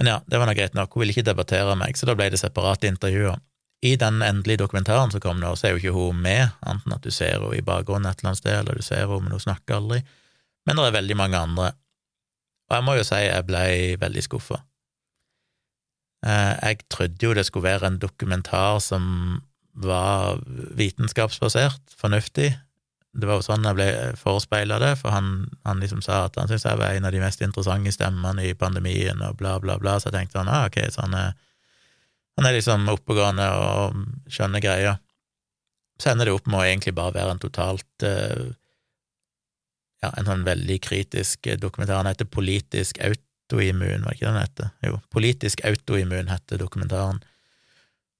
Men ja, det var nå greit nok, hun ville ikke debattere meg, så da ble det separate intervjuer. I den endelige dokumentaren som kom nå, så er jo ikke hun med, annet at du ser henne i bakgrunnen et eller annet sted, eller du ser henne, men hun snakker aldri. Men det er veldig mange andre. Og jeg må jo si jeg ble veldig skuffa. Eh, jeg trodde jo det skulle være en dokumentar som var vitenskapsbasert, fornuftig, det var jo sånn jeg ble forespeila det, for han, han, liksom sa at han syntes jeg var en av de mest interessante stemmene i pandemien, og bla, bla, bla, så jeg tenkte han ah, ok, så han er, han er liksom oppegående og skjønner greia. Så ender det opp med å egentlig bare være en totalt uh, ja, en sånn veldig kritisk dokumentar. Han heter Politisk autoimmun, var ikke den heter? Jo, Politisk autoimmun heter dokumentaren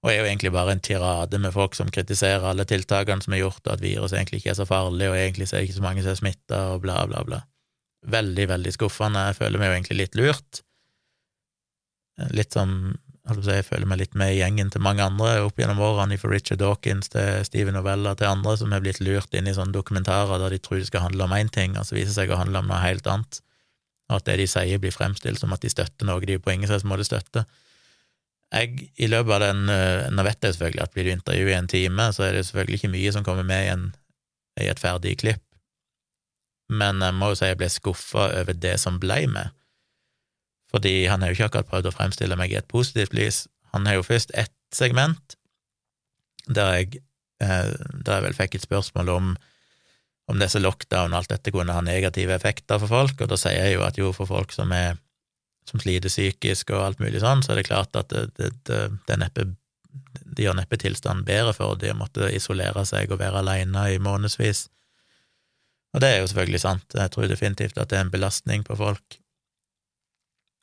og er jo egentlig bare en tirade med folk som kritiserer alle tiltakene som er gjort, og at viruset egentlig ikke er så farlig, og egentlig så er det ikke så mange som er smitta, og bla, bla, bla. Veldig, veldig skuffende. Jeg føler meg jo egentlig litt lurt. Litt som jeg føler meg litt med i gjengen til mange andre opp gjennom årene, fra Richard Dawkins til Steven Novella til andre, som er blitt lurt inn i sånne dokumentarer der de tror det skal handle om én ting, og så viser seg å handle om noe helt annet, og at det de sier, blir fremstilt som at de støtter noe de på ingen slags måte støtter. Jeg, i løpet av den eh, Nå vet jeg selvfølgelig at blir du intervjuet i en time, så er det selvfølgelig ikke mye som kommer med i, en, i et ferdig klipp, men jeg må jo si jeg ble skuffa over det som ble med, fordi han har jo ikke akkurat prøvd å fremstille meg i et positivt lys. Han har jo først ett segment der jeg, eh, der jeg vel fikk et spørsmål om om disse lockdown og alt dette kunne ha negative effekter for folk, og da sier jeg jo at jo, for folk som er som sliter psykisk og alt mulig sånn, så er det klart at det, det, det, det neppe, de gjør neppe tilstanden bedre for de å måtte isolere seg og være alene i månedsvis. Og det er jo selvfølgelig sant, jeg tror definitivt at det er en belastning på folk.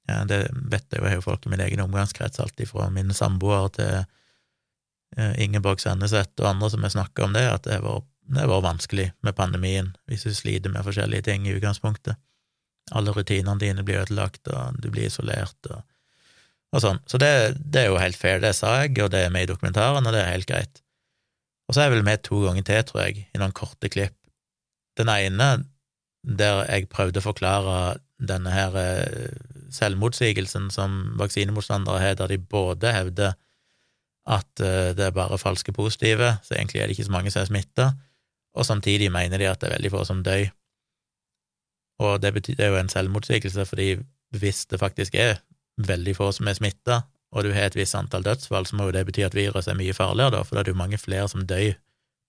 Ja, det vet jeg jo, jeg har jo folk i min egen omgangskrets, alt fra mine samboere til eh, Ingeborg Senneset og andre som har snakka om det, at det har vært vanskelig med pandemien, hvis du sliter med forskjellige ting i utgangspunktet. Alle rutinene dine blir ødelagt, og du blir isolert, og, og sånn. Så det, det, er jo helt fair, det sa jeg, og det er med i dokumentaren, og det er helt greit. Og så er jeg vel med to ganger til, tror jeg, i noen korte klipp. Den ene der jeg prøvde å forklare denne her eh, selvmotsigelsen som vaksinemotstandere har, der de både hevder at eh, det er bare falske positive, så egentlig er det ikke så mange som er smitta, og samtidig mener de at det er veldig få som dør. Og det, betyr, det er jo en selvmotsigelse, fordi hvis det faktisk er veldig få som er smitta, og du har et visst antall dødsfall, så må jo det bety at viruset er mye farligere, da, for da er det jo mange flere som dør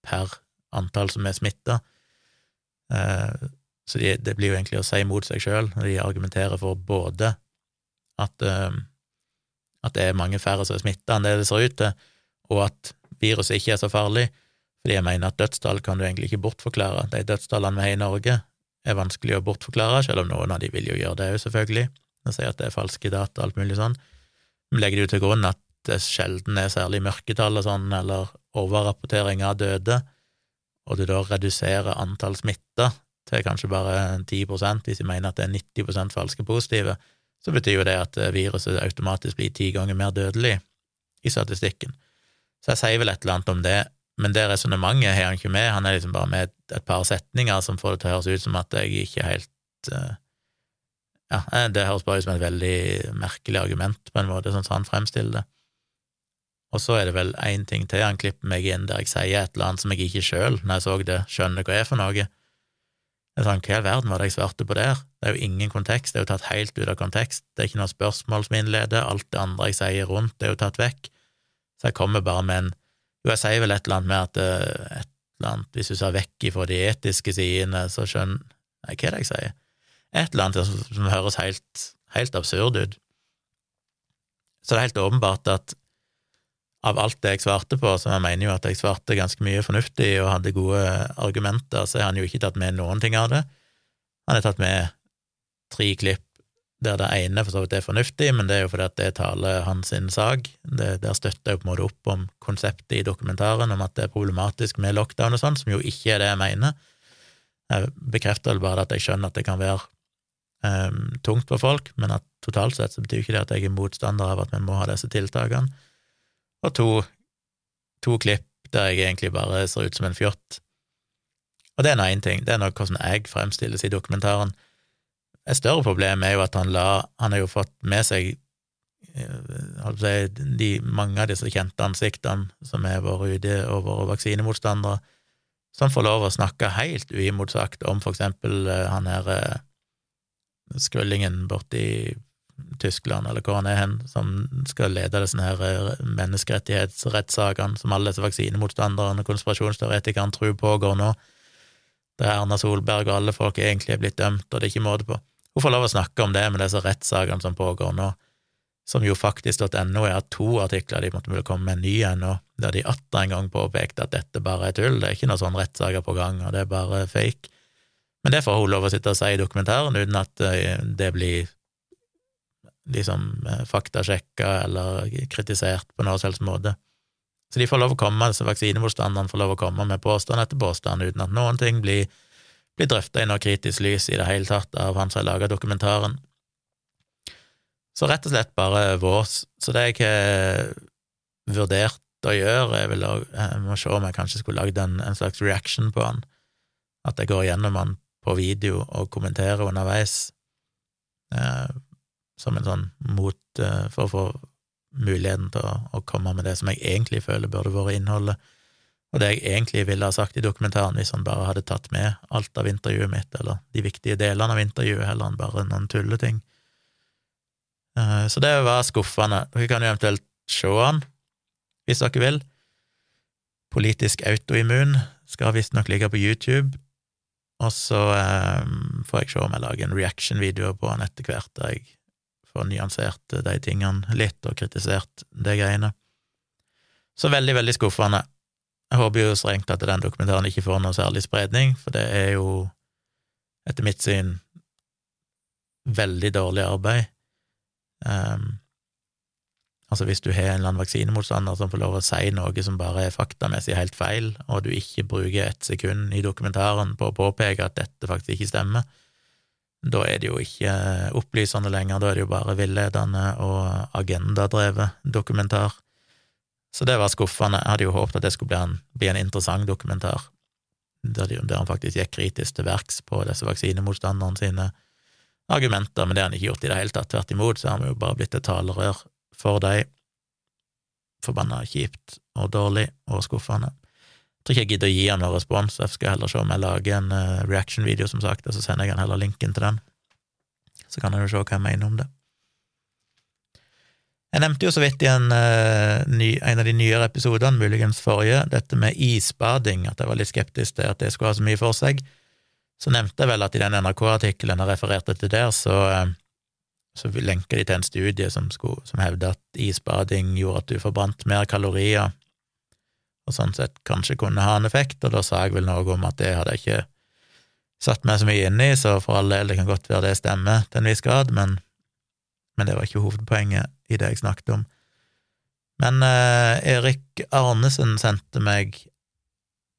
per antall som er smitta. Eh, så de, det blir jo egentlig å si mot seg sjøl når de argumenterer for både at, eh, at det er mange færre som er smitta enn det det ser ut til, og at viruset ikke er så farlig, fordi jeg mener at dødstall kan du egentlig ikke bortforklare. De dødstallene vi har i Norge, er vanskelig å bortforklare, selv om noen av de vil jo gjøre det òg, selvfølgelig, og si at det er falske data og alt mulig sånn. Men legger det jo til grunn at det sjelden er særlig mørketall og sånn, eller overrapportering av døde, og du da reduserer antall smitta til kanskje bare 10 hvis de mener at det er 90% falske positive, så betyr jo det at viruset automatisk blir ti ganger mer dødelig i statistikken. Så jeg sier vel et eller annet om det, men det resonnementet har han ikke med, han er liksom bare med et, par setninger som får det til å høres ut som at jeg ikke helt uh, Ja, eh, det høres bare ut som et veldig merkelig argument, på en måte, sånn som han fremstiller det. Og så er det vel én ting til han klipper meg inn der jeg sier et eller annet som jeg ikke sjøl, når jeg så det, skjønner hva er for noe. Jeg sa, Hva i verden var det jeg svarte på der? Det er jo ingen kontekst, det er jo tatt helt ut av kontekst, det er ikke noe spørsmål som innleder, alt det andre jeg sier rundt, det er jo tatt vekk. Så jeg kommer bare med en jo, jeg sier vel et eller annet med at eh, et eller annet, hvis du ser vekk ifra de etiske sidene, så skjønner Nei, hva er det jeg sier? Et eller annet som, som høres helt, helt absurd ut. Så det er helt åpenbart at av alt det jeg svarte på, som jeg mener jo at jeg svarte ganske mye fornuftig og hadde gode argumenter, så har han jo ikke tatt med noen ting av det. Han har tatt med tre klipp der det ene for så vidt er fornuftig, men det er jo fordi at det taler hans sak. Det, der støtter jeg på en måte opp om konseptet i dokumentaren om at det er problematisk med lockdown og sånn, som jo ikke er det jeg mener. Jeg bekrefter vel bare at jeg skjønner at det kan være um, tungt for folk, men at totalt sett så betyr ikke det at jeg er motstander av at vi må ha disse tiltakene. Og to, to klipp der jeg egentlig bare ser ut som en fjott. Og det er nå én ting, det er nå hvordan jeg fremstilles i dokumentaren. Et større problem er jo at han la Han har jo fått med seg eh, de, mange av disse kjente ansiktene som har vært ute og vært vaksinemotstandere, som får lov å snakke helt uimotsagt om for eksempel eh, han her eh, skrullingen borti Tyskland, eller hvor han er hen, som skal lede disse her menneskerettighetsrettssakene som alle disse vaksinemotstanderne og konspirasjonsteoretikerne tror pågår nå. der Erna Solberg og alle folk egentlig er blitt dømt, og det er ikke måte på. Hun får lov å snakke om det med disse rettssakene som pågår nå, som jo faktisk.no er to artikler, de måtte komme med en ny en der de atter en gang påpekte at dette bare er tull, det er ikke noen sånne rettssaker på gang, og det er bare fake. Men det får hun lov å sitte og si i dokumentaren uten at eh, det blir liksom eh, faktasjekka eller kritisert på noen selvs måte. Så de får lov å komme, altså vaksinemotstanderne får lov å komme med påstand etter påstand uten at noen ting blir, blir drøfta i noe kritisk lys i det hele tatt av han som har laga dokumentaren. Så rett og slett bare vås. Så det jeg har vurdert å gjøre, jeg, vil, jeg må se om jeg kanskje skulle lagd en, en, slags reaction på han, at jeg går gjennom han på video og kommenterer underveis, eh, som en sånn mot eh, for å få muligheten til å, å, komme med det som jeg egentlig føler burde vært innholdet, og det jeg egentlig ville ha sagt i dokumentaren hvis han bare hadde tatt med alt av intervjuet mitt, eller de viktige delene av intervjuet, heller enn bare noen tulleting. Uh, så det var skuffende. Dere kan jo eventuelt se han, hvis dere vil. Politisk autoimmun skal visstnok ligge på YouTube, og så um, får jeg se om jeg lager en reaction-video på han etter hvert, der jeg får nyansert de tingene litt og kritisert de greiene. Så veldig, veldig skuffende. Jeg håper jo strengt at den dokumentaren ikke får noe særlig spredning, for det er jo, etter mitt syn, veldig dårlig arbeid. Um, altså, hvis du har en eller annen vaksinemotstander som får lov å si noe som bare er faktamessig helt feil, og du ikke bruker ett sekund i dokumentaren på å påpeke at dette faktisk ikke stemmer, da er det jo ikke opplysende lenger, da er det jo bare villedende og agendadrevet dokumentar. Så det var skuffende. Jeg hadde jo håpet at det skulle bli en, bli en interessant dokumentar, der, de, der, han faktisk gikk kritisk til verks på disse vaksinemotstanderne sine argumenter, men det har han ikke gjort i det hele tatt. Tvert imot så har vi jo bare blitt et talerør for dem. Forbanna kjipt og dårlig og skuffende. Jeg tror ikke jeg gidder å gi han noen respons, jeg skal heller se om jeg lager en uh, reaction-video, som sagt, og så sender jeg han heller linken til den. Så kan han jo se hva jeg mener om det. Jeg nevnte jo så vidt i en, uh, ny, en av de nyere episodene, muligens forrige, dette med isbading, at jeg var litt skeptisk til at det skulle ha så mye for seg. Så nevnte jeg vel at i den NRK-artikkelen jeg refererte til der, så, uh, så lenker de til en studie som, som hevder at isbading gjorde at du forbrant mer kalorier og sånn sett kanskje kunne ha en effekt, og da sa jeg vel noe om at det hadde jeg ikke satt meg så mye inn i, så for all del, det kan godt være det stemmer til en viss grad, men, men det var ikke hovedpoenget i det jeg snakket om. Men eh, Erik Arnesen sendte meg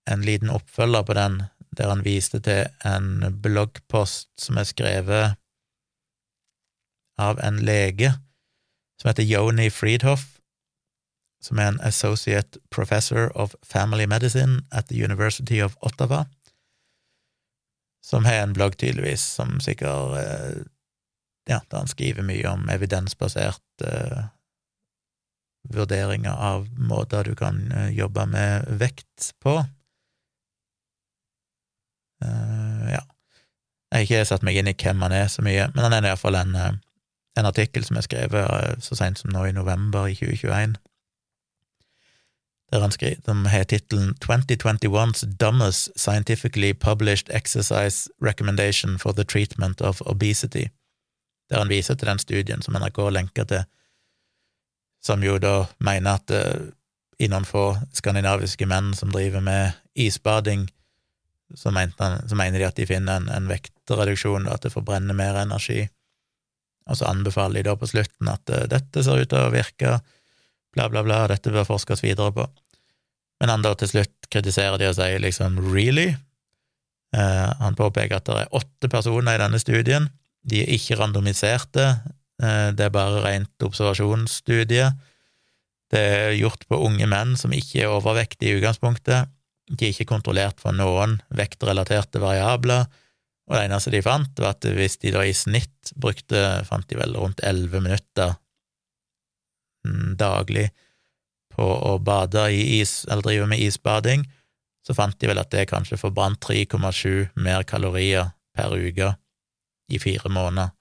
en liten oppfølger på den, der han viste til en bloggpost som er skrevet av en lege som heter Yoni Friedhoff, som er en associate professor of family medicine at the University of Ottawa, som har en blogg, tydeligvis, som sikkert eh, Ja, der han skriver mye om evidensbaserte uh, vurderinger av måter du kan uh, jobbe med vekt på. Uh, ja. Jeg har ikke satt meg inn i hvem han er så mye, men han er iallfall en, en artikkel som er skrevet så seint som nå i november i 2021 der han skriver, som har tittelen 2021's dumbest scientifically published exercise recommendation for the treatment of obesity, der han viser til den studien som NRK lenker til, som jo da mener at uh, i få skandinaviske menn som driver med isbading, så, han, så mener de at de finner en, en vektreduksjon, at det forbrenner mer energi, og så anbefaler de da på slutten at uh, dette ser ut til å virke bla, bla, bla, dette bør forskes videre på. Men han da til slutt kritiserer de og sier liksom really? Eh, han påpeker at det er åtte personer i denne studien. De er ikke randomiserte, eh, det er bare rent observasjonsstudie. Det er gjort på unge menn som ikke er overvektige i utgangspunktet. De er ikke kontrollert for noen vektrelaterte variabler, og det eneste de fant, var at hvis de da i snitt brukte, fant de vel rundt elleve minutter Mm, daglig på å bade i is, eller drive med isbading, så fant de vel at det kanskje forbrant 3,7 mer kalorier per uke i fire måneder.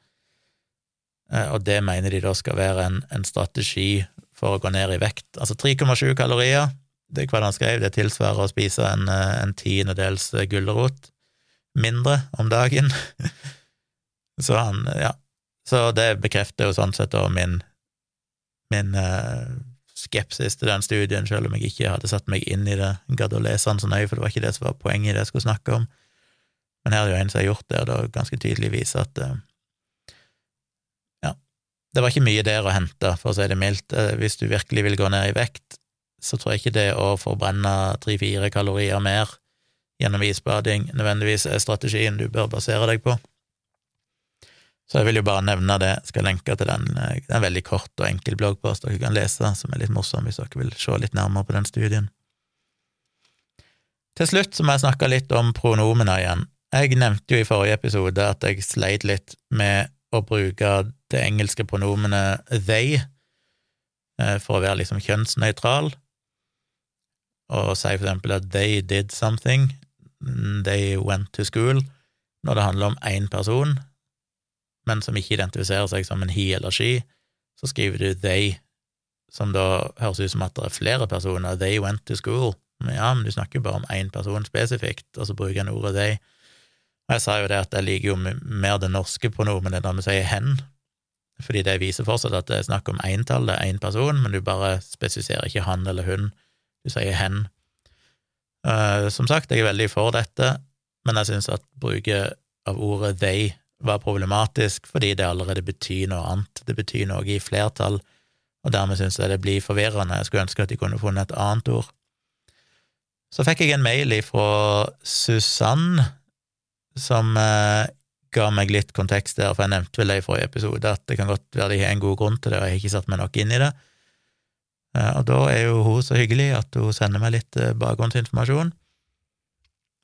Eh, og det mener de da skal være en, en strategi for å gå ned i vekt. Altså 3,7 kalorier, det er hva han skrev, det tilsvarer å spise en, eh, en tiendedels gulrot. mindre om dagen. så han, ja. Så det bekrefter jo sånn sett da min, min skepsis til den studien, selv om jeg ikke hadde satt meg inn i det, gadd å lese den så nøye, for det var ikke det som var poenget i det jeg skulle snakke om. Men her er det jo en som har gjort det, og da ganske tydelig viser at uh, ja, det var ikke mye der å hente, for å si det mildt. Uh, hvis du virkelig vil gå ned i vekt, så tror jeg ikke det å forbrenne tre-fire kalorier mer gjennom isbading nødvendigvis er strategien du bør basere deg på. Så jeg vil jo bare nevne det, skal lenke til den, det er veldig kort og enkel bloggpost dere kan lese, som er litt morsom hvis dere vil se litt nærmere på den studien. Til slutt så må jeg snakke litt om pronomena igjen. Jeg nevnte jo i forrige episode at jeg sleit litt med å bruke det engelske pronomenet they eh, for å være liksom kjønnsnøytral, og si for eksempel at they did something, they went to school, når det handler om én person, men som ikke identifiserer seg som en he eller she, så skriver du they, som da høres ut som at det er flere personer, they went to school, men ja, men du snakker jo bare om én person spesifikt, og så bruker en ordet they. Jeg sa jo det at jeg liker jo mer det norske pronomenet når vi sier hen, fordi det viser fortsatt at det er snakk om entall, det er én person, men du bare spesifiserer ikke han eller hun, du sier hen. Uh, som sagt, jeg er veldig for dette, men jeg syns at bruket av ordet they var problematisk fordi det allerede betyr noe annet. Det betyr noe i flertall, og dermed syns jeg det blir forvirrende. Jeg skulle ønske at de kunne funnet et annet ord. Så fikk jeg en mail fra Susann, som eh, ga meg litt kontekst der, for jeg nevnte vel det i forrige episode, at det kan godt være de har en god grunn til det, og jeg har ikke satt meg nok inn i det. Eh, og da er jo hun så hyggelig at hun sender meg litt eh, bakgrunnsinformasjon.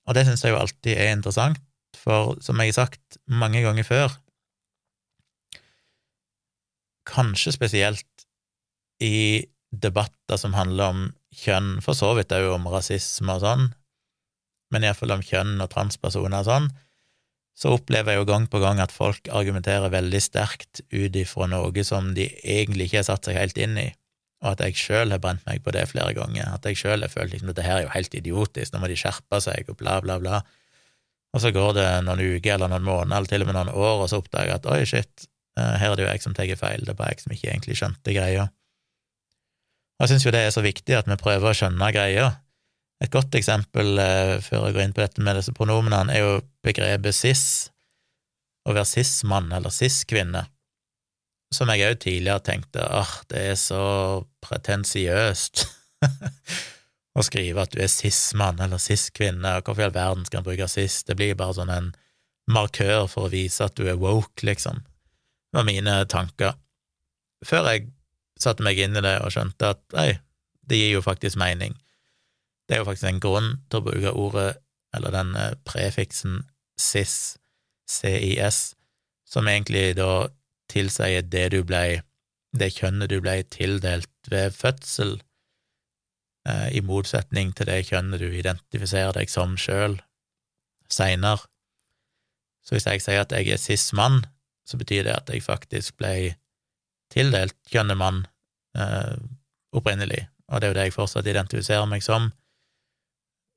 Og det syns jeg jo alltid er interessant, for som jeg har sagt mange ganger før, kanskje spesielt i debatter som handler om kjønn, for så vidt òg om rasisme og sånn, men iallfall om kjønn og transpersoner og sånn, så opplever jeg jo gang på gang at folk argumenterer veldig sterkt ut ifra noe som de egentlig ikke har satt seg helt inn i og at jeg sjøl har brent meg på det flere ganger, at jeg sjøl har følt liksom at det her er jo helt idiotisk, nå må de skjerpe seg, og bla, bla, bla. Og så går det noen uker eller noen måneder, eller til og med noen år, og så oppdager jeg at oi, shit, eh, her er det jo jeg som tar feil, det er bare jeg som ikke egentlig skjønte greia. Og jeg syns jo det er så viktig at vi prøver å skjønne greia. Et godt eksempel, eh, før jeg går inn på dette med disse pronomenene, er jo begrepet cis, å være cis-mann eller cis-kvinne som jeg òg tidligere tenkte åh, det er så pretensiøst å skrive at du er cis-mann eller cis-kvinne, hvorfor i all verden skal en bruke cis, det blir bare sånn en markør for å vise at du er woke, liksom. Det var mine tanker. Før jeg satte meg inn i det og skjønte at nei, det gir jo faktisk mening. Det er jo faktisk en grunn til å bruke ordet, eller den eh, prefiksen cis, CIS, som egentlig da tilsier det du blei det kjønnet du blei tildelt ved fødsel, eh, i motsetning til det kjønnet du identifiserer deg som sjøl seinere. Så hvis jeg sier at jeg er cis-mann, så betyr det at jeg faktisk blei tildelt kjønnet mann eh, opprinnelig, og det er jo det jeg fortsatt identifiserer meg som.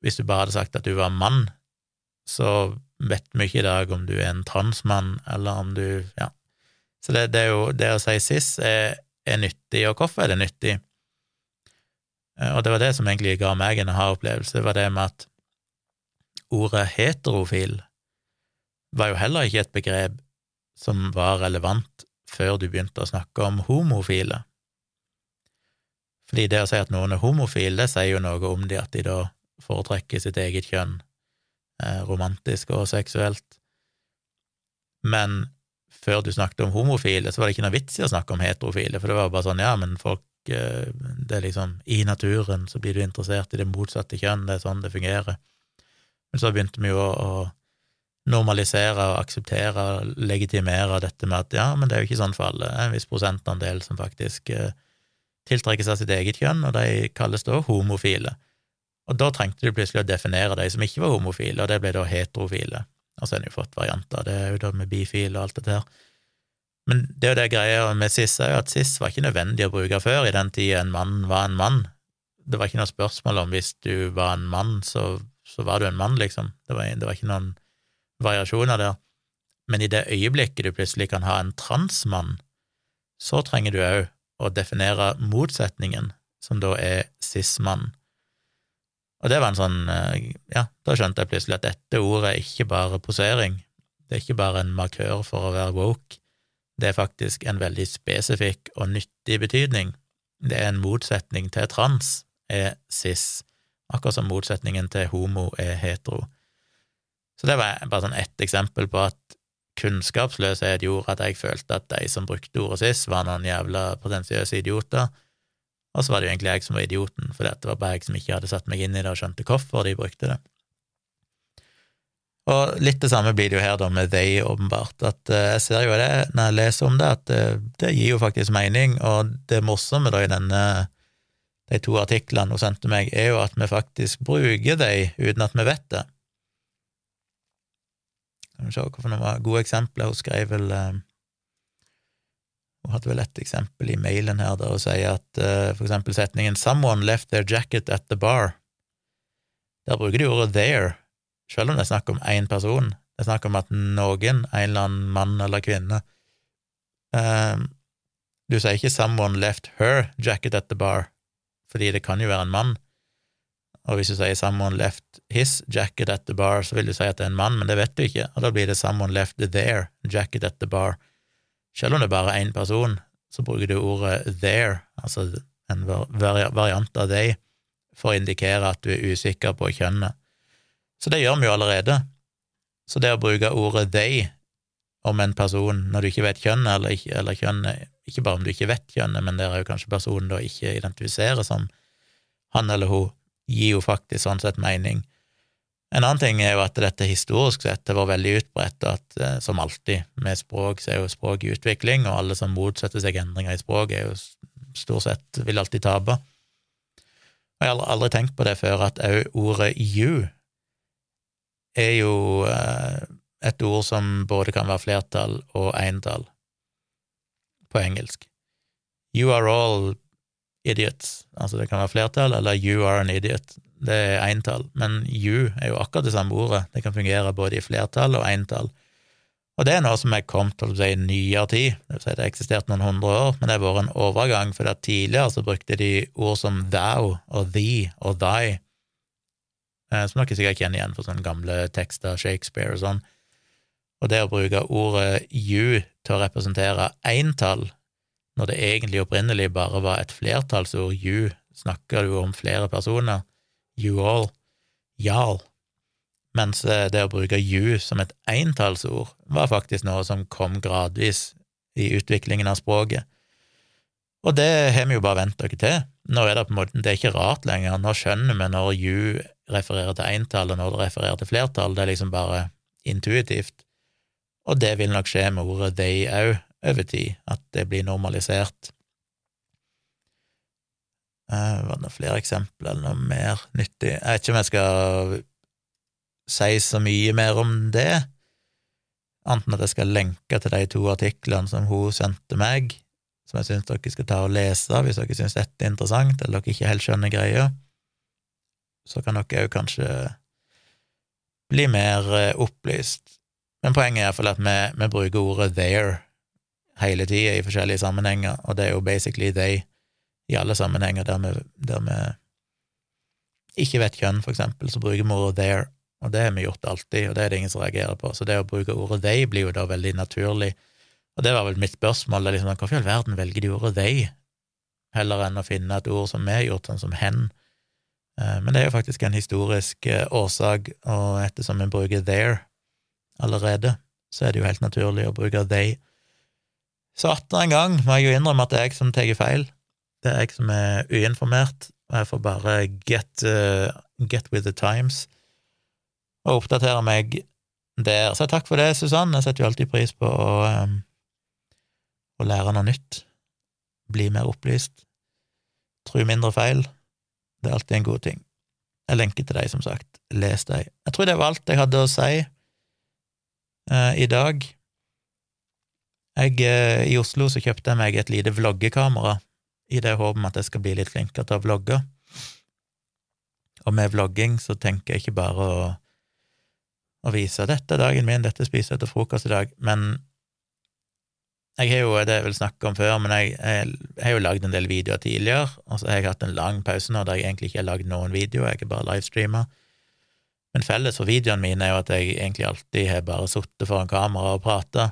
Hvis du bare hadde sagt at du var mann, så vet vi ikke i dag om du er en transmann, eller om du Ja, så det, det, jo, det å si cis er, er, nyttig, og hvorfor er det nyttig? Eh, og det var det som egentlig ga meg en aha-opplevelse, var det med at ordet heterofil var jo heller ikke et begrep som var relevant før du begynte å snakke om homofile. Fordi det å si at noen er homofile, det sier jo noe om de at de da foretrekker sitt eget kjønn, eh, romantisk og seksuelt. Men før du snakket om homofile, så var det ikke noe vits i å snakke om heterofile, for det var bare sånn, ja, men folk eh, Det er liksom I naturen så blir du interessert i det motsatte kjønn, det er sånn det fungerer. Men så begynte vi jo å normalisere og akseptere og legitimere dette med at ja, men det er jo ikke sånn for alle. En viss prosentandel som faktisk eh, tiltrekker seg sitt eget kjønn, og de kalles da homofile. Og da trengte du plutselig å definere de som ikke var homofile, og det ble da heterofile. Og så har en jo fått varianter, det er jo da med bifile og alt dette her. Men det jo det greia med cis er jo at cis var ikke nødvendig å bruke før, i den tida en mann var en mann. Det var ikke noe spørsmål om hvis du var en mann, så, så var du en mann, liksom. Det var, det var ikke noen variasjoner der, men i det øyeblikket du plutselig kan ha en transmann, så trenger du òg å definere motsetningen, som da er cis-mann. Og det var en sånn eh, Ja, da skjønte jeg plutselig at dette ordet er ikke bare posering, det er ikke bare en markør for å være woke, det er faktisk en veldig spesifikk og nyttig betydning. Det er en motsetning til trans, er cis, akkurat som motsetningen til homo er hetero. Så det var bare sånn ett eksempel på at kunnskapsløshet gjorde at jeg følte at de som brukte ordet cis, var noen jævla potensiøse idioter, og så var det jo egentlig jeg som var idioten, for det var bare jeg som ikke hadde satt meg inn i det og skjønte hvorfor de brukte det. Og litt det samme blir det jo her da med they, åpenbart, at uh, jeg ser jo det når jeg leser om det, at uh, det gir jo faktisk mening, og det morsomme da i denne de to artiklene hun sendte meg, er jo at vi faktisk bruker de uten at vi vet det. Skal vi se noen gode eksempler. Hun skrev vel uh, Hun hadde vel et eksempel i mailen her der hun sier at for eksempel setningen 'Someone left their jacket at the bar'. Der bruker de ordet 'there' selv om det er snakk om én person. Det er snakk om at noen, en eller annen mann eller kvinne um, Du sier ikke 'someone left her jacket at the bar', fordi det kan jo være en mann. Og hvis du sier 'someone left his jacket at the bar', så vil du si at det er en mann, men det vet du ikke, og da blir det 'someone left their jacket at the bar'. Selv om det bare er én person, så bruker du ordet 'there', altså en variant av 'they', for å indikere at du er usikker på kjønnet. Så det gjør vi jo allerede. Så det å bruke ordet they om en person når du ikke vet kjønnet, eller, ikke, eller kjønnet Ikke bare om du ikke vet kjønnet, men der er jo kanskje personen da ikke identifiserer som han eller hun, gir jo faktisk sånn sett mening. En annen ting er jo at dette historisk sett har vært veldig utbredt, at eh, som alltid med språk, så er jo språk i utvikling, og alle som motsetter seg endringer i språk, er jo stort sett vil alltid tape. Og jeg har aldri tenkt på det før, at òg ordet you er jo eh, et ord som både kan være flertall og eintall på engelsk. You are all idiots. Altså det kan være flertall, eller you are an idiot. Det er entall. Men you er jo akkurat det samme ordet. Det kan fungere både i flertall og entall. Og det er noe som er kommet til å si nyere tid, det vil si det har eksistert noen hundre år, men det har vært en overgang, for tidligere så brukte de ord som thou og thee og thy Eh, som dere sikkert kjenner igjen fra sånne gamle tekster, Shakespeare og sånn. Og det å bruke ordet you til å representere entall, når det egentlig opprinnelig bare var et flertallsord, you, snakker du om flere personer, you all, jarl, mens eh, det å bruke you som et entallsord var faktisk noe som kom gradvis i utviklingen av språket. Og det har vi jo bare vent dere til. Nå er det på en måte, det er ikke rart lenger, nå skjønner vi når you refererer til entall, og når det refererer til flertall, det er liksom bare intuitivt. Og det vil nok skje med ordet they òg over tid, at det blir normalisert. Uh, var det flere eksempler eller noe mer nyttig? Jeg vet ikke om jeg skal si så mye mer om det, annet at jeg skal lenke til de to artiklene som hun sendte meg, som jeg syns dere skal ta og lese hvis dere syns dette er interessant, eller dere ikke helt skjønner greia så kan dere òg kanskje bli mer eh, opplyst. Men poenget er iallfall at vi, vi, bruker ordet there hele tida i forskjellige sammenhenger, og det er jo basically they i alle sammenhenger der vi, der vi ikke vet kjønn, for eksempel, så bruker vi ordet there, og det har vi gjort alltid, og det er det ingen som reagerer på, så det å bruke ordet they blir jo da veldig naturlig, og det var vel mitt spørsmål, det er liksom, hvorfor i all verden velger de ordet they, heller enn å finne et ord som vi har gjort, sånn som hen, Eh, men det er jo faktisk en historisk eh, årsak, og ettersom vi bruker there allerede, så er det jo helt naturlig å bruke they. Så atter en gang må jeg jo innrømme at det er jeg som tar feil. Det er jeg som er uinformert, og jeg får bare get, uh, get with the times og oppdatere meg der. Så takk for det, Susann. Jeg setter jo alltid pris på å, um, å lære noe nytt. Bli mer opplyst. Tro mindre feil. Det er alltid en god ting. Jeg lenker til deg, som sagt. Les deg. Jeg tror det var alt jeg hadde å si uh, i dag. Jeg, uh, I Oslo så kjøpte jeg meg et lite vloggekamera i det håpet om at jeg skal bli litt flinkere til å vlogge. Og med vlogging så tenker jeg ikke bare å å vise 'dette er dagen min, dette spiser jeg til frokost i dag', men jeg har jo, det jeg vil snakke om før, men jeg, jeg, jeg har jo lagd en del videoer tidligere, og så har jeg hatt en lang pause nå der jeg egentlig ikke har lagd noen videoer, jeg er bare livestreamer. Men felles for videoene mine er jo at jeg egentlig alltid har bare sittet foran kamera og prata,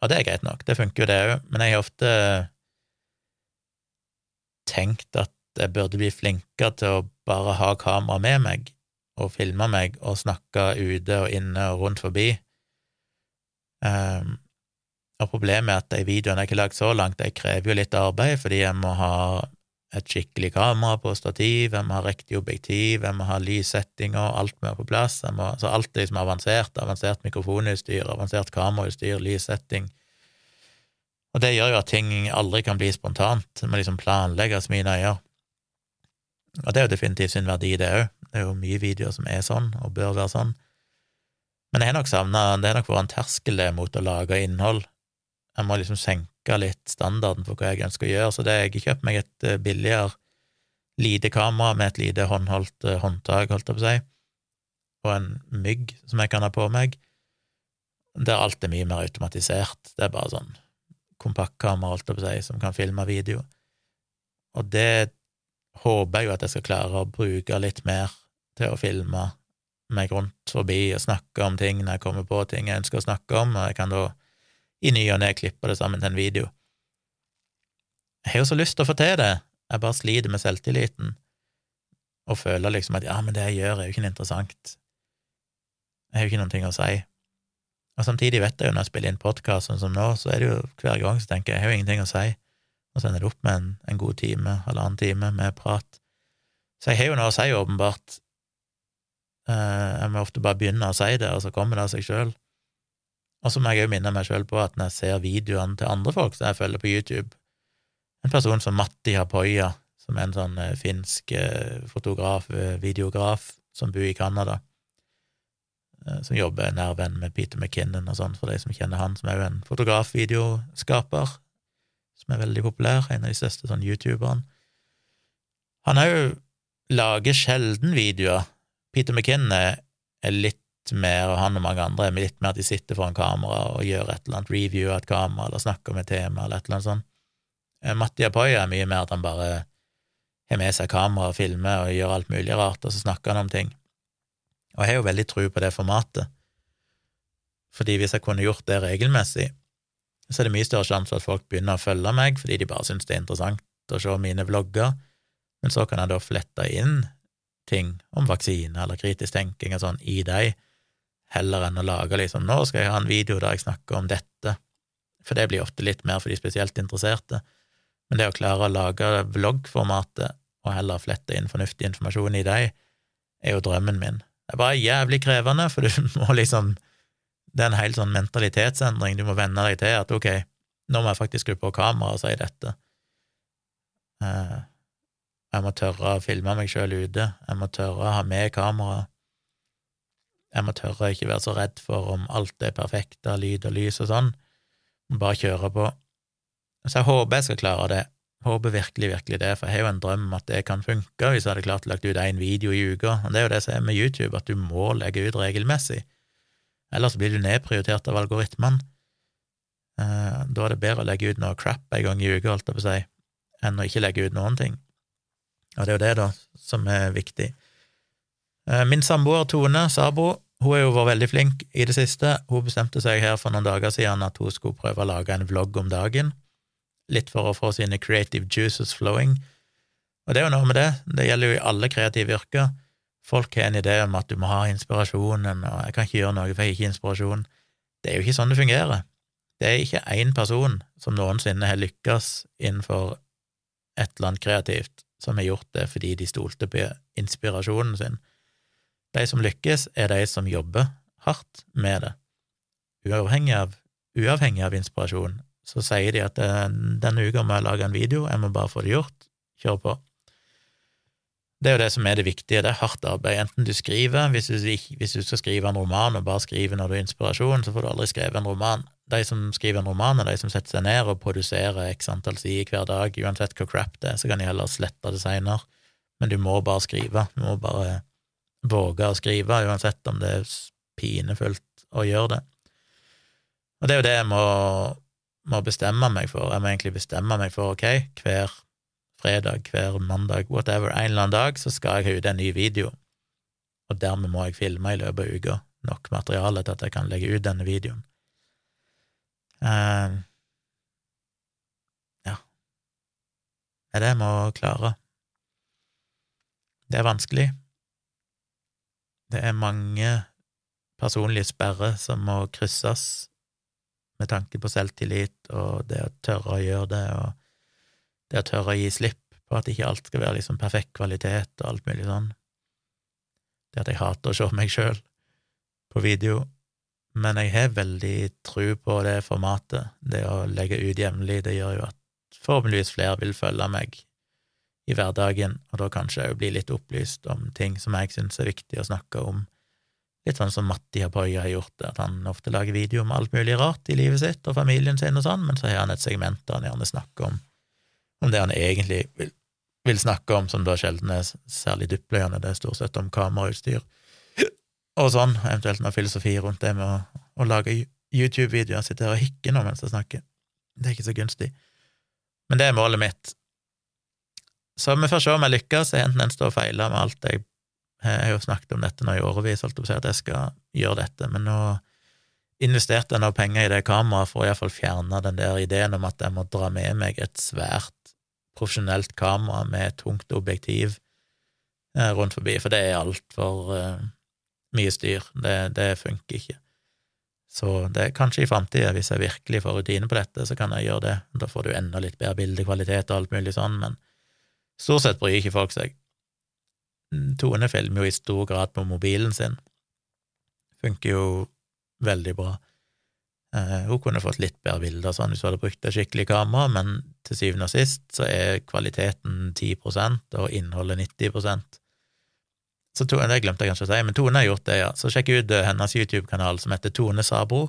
og det er greit nok, det funker jo det òg, men jeg har ofte tenkt at jeg burde bli flinkere til å bare ha kamera med meg og filme meg og snakke ute og inne og rundt forbi. Um, og problemet er at de videoene jeg har lagd så langt, de krever jo litt arbeid, fordi jeg må ha et skikkelig kamera på stativ, jeg må ha riktig objektiv, jeg må ha lyssettinger, alt må være på plass, må, så alt er liksom avansert, avansert mikrofonutstyr, avansert kamerautstyr, lyssetting, og det gjør jo at ting aldri kan bli spontant, det må liksom planlegges mye nøyere. Og det er jo definitivt sin verdi, det òg. Det er jo mye videoer som er sånn, og bør være sånn. Men jeg har nok savna Det har nok vært en terskel mot å lage innhold. Jeg må liksom senke litt standarden for hva jeg ønsker å gjøre, så det jeg kjøpt meg et eh, billigere lite kamera med et lite håndholdt eh, håndtak, holdt jeg på å si, og en mygg som jeg kan ha på meg, der alt er mye mer automatisert. Det er bare sånn kompaktkamera, alt å si, som kan filme video. Og det håper jeg jo at jeg skal klare å bruke litt mer til å filme meg rundt forbi og snakke om ting når jeg kommer på ting jeg ønsker å snakke om, og jeg kan da i ny og ne klippe det sammen til en video. Jeg har jo så lyst til å få til det, jeg bare sliter med selvtilliten og føler liksom at ja, men det jeg gjør, er jo ikke interessant. Jeg har jo ikke noen ting å si. Og samtidig vet jeg jo når jeg spiller inn podkast sånn som nå, så er det jo hver gang så tenker jeg jeg har jo ingenting å si, og så ender det opp med en, en god time, halvannen time med prat. Så jeg har jo noe å si, åpenbart. Eh, jeg må ofte bare begynne å si det, og så kommer det av seg sjøl. Og så må jeg òg minne meg sjøl på at når jeg ser videoene til andre folk som jeg følger på YouTube, en person som Matti Hapoya, som er en sånn eh, finsk eh, fotograf, videograf, som bor i Canada, som jobber nær venn med Peter McKinnon og sånn, for de som kjenner han, som er jo en fotograf-videoskaper, som er veldig populær, en av de største sånn youtuberne. Han òg lager sjelden videoer. Peter McKinnon er litt mer, og han og mange andre er litt mer at de sitter foran kamera og gjør et eller annet review av et kamera, eller snakker om et tema, eller et eller annet sånt. Eh, Matti Apoya er mye mer at han bare har med seg kamera og filmer og gjør alt mulig rart, og så snakker han om ting. Og jeg har jo veldig tro på det formatet, fordi hvis jeg kunne gjort det regelmessig, så er det mye større sjanse for at folk begynner å følge meg fordi de bare syns det er interessant å se mine vlogger, men så kan jeg da flette inn ting om vaksine eller kritisk tenking og sånn i deg, heller enn å lage liksom 'nå skal jeg ha en video der jeg snakker om dette', for det blir ofte litt mer for de spesielt interesserte, men det å klare å lage vloggformatet og heller flette inn fornuftig informasjon i deg, er jo drømmen min, det er bare jævlig krevende, for du må liksom Det er en helt sånn mentalitetsendring. Du må venne deg til at ok, nå må jeg faktisk skru på kameraet og si dette. Eh, jeg må tørre å filme meg sjøl ute. Jeg må tørre å ha med kamera. Jeg må tørre å ikke være så redd for om alt er perfekt av lyd og lys og sånn. Bare kjøre på. Så jeg håper jeg skal klare det. Håper virkelig, virkelig det, for jeg har jo en drøm om at det kan funke hvis jeg hadde klart å lagt ut én video i uka. Og det er jo det som er med YouTube, at du må legge ut regelmessig. Ellers blir du nedprioritert av algoritmene. Eh, da er det bedre å legge ut noe crap en gang i uka, holdt jeg på å si, enn å ikke legge ut noen ting. Og det er jo det, da, som er viktig. Eh, min samboer Tone Sabo hun har jo vært veldig flink i det siste. Hun bestemte seg her for noen dager siden at hun skulle prøve å lage en vlogg om dagen litt for å få sine creative juices flowing. Og det er jo noe med det, det gjelder jo i alle kreative yrker. Folk har en idé om at du må ha inspirasjonen, og jeg kan ikke gjøre noe for jeg har ikke inspirasjon. Det er jo ikke sånn det fungerer. Det er ikke én person som noensinne har lykkes innenfor et eller annet kreativt, som har gjort det fordi de stolte på inspirasjonen sin. De som lykkes, er de som jobber hardt med det, uavhengig av, uavhengig av inspirasjon, så sier de at eh, denne uka må jeg lage en video, jeg må bare få det gjort, kjør på. Det er jo det som er det viktige, det er hardt arbeid. Enten du skriver, hvis du, hvis du skal skrive en roman og bare skrive når du har inspirasjon, så får du aldri skrevet en roman. De som skriver en roman, er de som setter seg ned og produserer x antall sider hver dag, uansett hvor crap det er, så kan de heller slette det seinere. Men du må bare skrive, du må bare våge å skrive, uansett om det er pinefullt å gjøre det. Og det er jo det jeg må, må bestemme meg for. Jeg må egentlig bestemme meg for, ok, hver fredag, hver mandag, whatever, en eller annen dag, så skal jeg ha ut en ny video, og dermed må jeg filme i løpet av uka nok materiale til at jeg kan legge ut denne videoen. Uh, ja, det er det jeg må klare. Det er vanskelig. Det er mange personlige sperrer som må krysses med tanke på selvtillit og det å tørre å gjøre det, og det å tørre å gi slipp på at ikke alt skal være liksom perfekt kvalitet og alt mulig sånn. Det at jeg hater å se meg sjøl på video, men jeg har veldig tro på det formatet. Det å legge ut jevnlig, det gjør jo at forhåpentligvis flere vil følge meg i hverdagen, og da kanskje jeg bli litt opplyst om ting som jeg syns er viktig å snakke om. Litt sånn som Matti Apoya har gjort at han ofte lager video om alt mulig rart i livet sitt og familien sin og sånn, men så har han et segment der han gjerne snakker om, om det han egentlig vil, vil snakke om, som da sjelden er særlig dyptpløyende, det er stort sett om kamerautstyr og sånn, eventuelt noe filosofi rundt det med å, å lage YouTube-videoer, sitte her og hikke nå mens jeg snakker. Det er ikke så gunstig. Men det er målet mitt. Så vi får se om jeg lykkes, enten en står feila med alt jeg Jeg har jo snakket om dette nå i årevis, holdt på å si at jeg skal gjøre dette, men nå investerte jeg nå penger i det kameraet for å iallfall fjerne den der ideen om at jeg må dra med meg et svært profesjonelt kamera med tungt objektiv eh, rundt forbi, for det er altfor uh, mye styr. Det, det funker ikke. Så det er kanskje i framtida, hvis jeg virkelig får rutine på dette, så kan jeg gjøre det. Da får du enda litt bedre bildekvalitet og alt mulig sånn, men stort sett bryr ikke folk seg. Tone filmer jo i stor grad på mobilen sin. Funker jo veldig bra. Eh, hun kunne fått litt bedre bilder sånn hvis hun hadde brukt et skikkelig kamera, men til syvende og sist så er kvaliteten 10% og innholdet 90% så Tone, Det glemte jeg kanskje å si, men Tone har gjort det, ja. Så sjekk ut uh, hennes YouTube-kanal som heter Tone Sabro,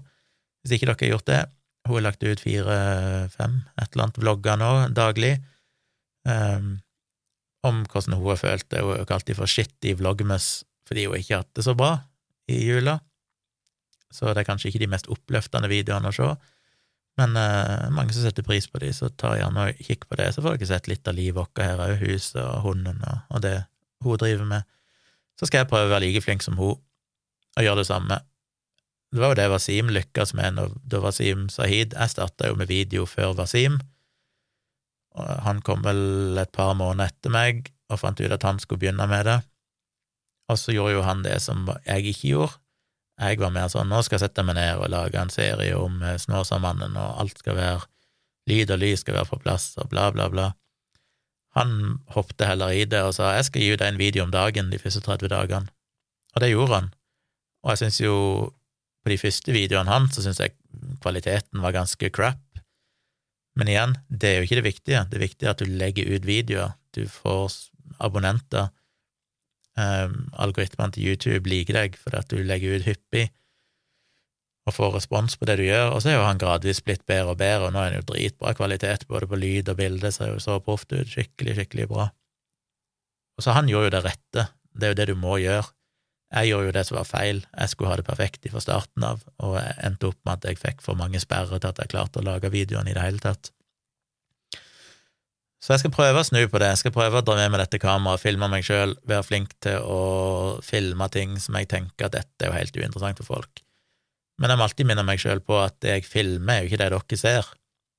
hvis ikke dere har gjort det. Hun har lagt ut fire-fem et eller annet vlogger nå daglig um, om hvordan hun har følt det. Hun kalte kalt dem for shitty vlogmas fordi hun ikke har hatt det så bra i jula. Så det er kanskje ikke de mest oppløftende videoene å se, men uh, mange som setter pris på dem, så ta gjerne og kikk på det. Så får dere sett litt av livet vårt her òg, huset og hunden og, det hun driver med så skal jeg prøve å være like flink som hun og gjøre det samme. Det var jo det Wasim lykkes med da Wasim Sahid Jeg starta jo med video før Wasim, han kom vel et par måneder etter meg og fant ut at han skulle begynne med det, og så gjorde jo han det som jeg ikke gjorde. Jeg var mer sånn nå skal jeg sette meg ned og lage en serie om eh, Snåsamannen, og alt skal være lyd og lys skal være på plass, og bla, bla, bla. Han hoppet heller i det og sa jeg skal gi deg en video om dagen de første 30 dagene, og det gjorde han. Og jeg syns jo på de første videoene hans så syns jeg kvaliteten var ganske crap. Men igjen, det er jo ikke det viktige. Det viktige er at du legger ut videoer, du får abonnenter. Um, algoritmene til YouTube liker deg fordi at du legger ut hyppig og får respons på det du gjør, og så er jo han gradvis blitt bedre og bedre, og nå er han jo dritbra kvalitet både på lyd og bilde, ser jo så proft ut, skikkelig, skikkelig bra. Og så han gjorde jo det rette, det er jo det du må gjøre. Jeg gjorde jo det som var feil, jeg skulle ha det perfekt fra starten av, og jeg endte opp med at jeg fikk for mange sperrer til at jeg klarte å lage videoen i det hele tatt. Så jeg skal prøve å snu på det, jeg skal prøve å dra med meg dette kameraet, filme meg sjøl, være flink til å filme ting som jeg tenker at dette er jo helt uinteressant for folk. Men jeg må alltid minne meg sjøl på at det jeg filmer, er jo ikke det dere ser.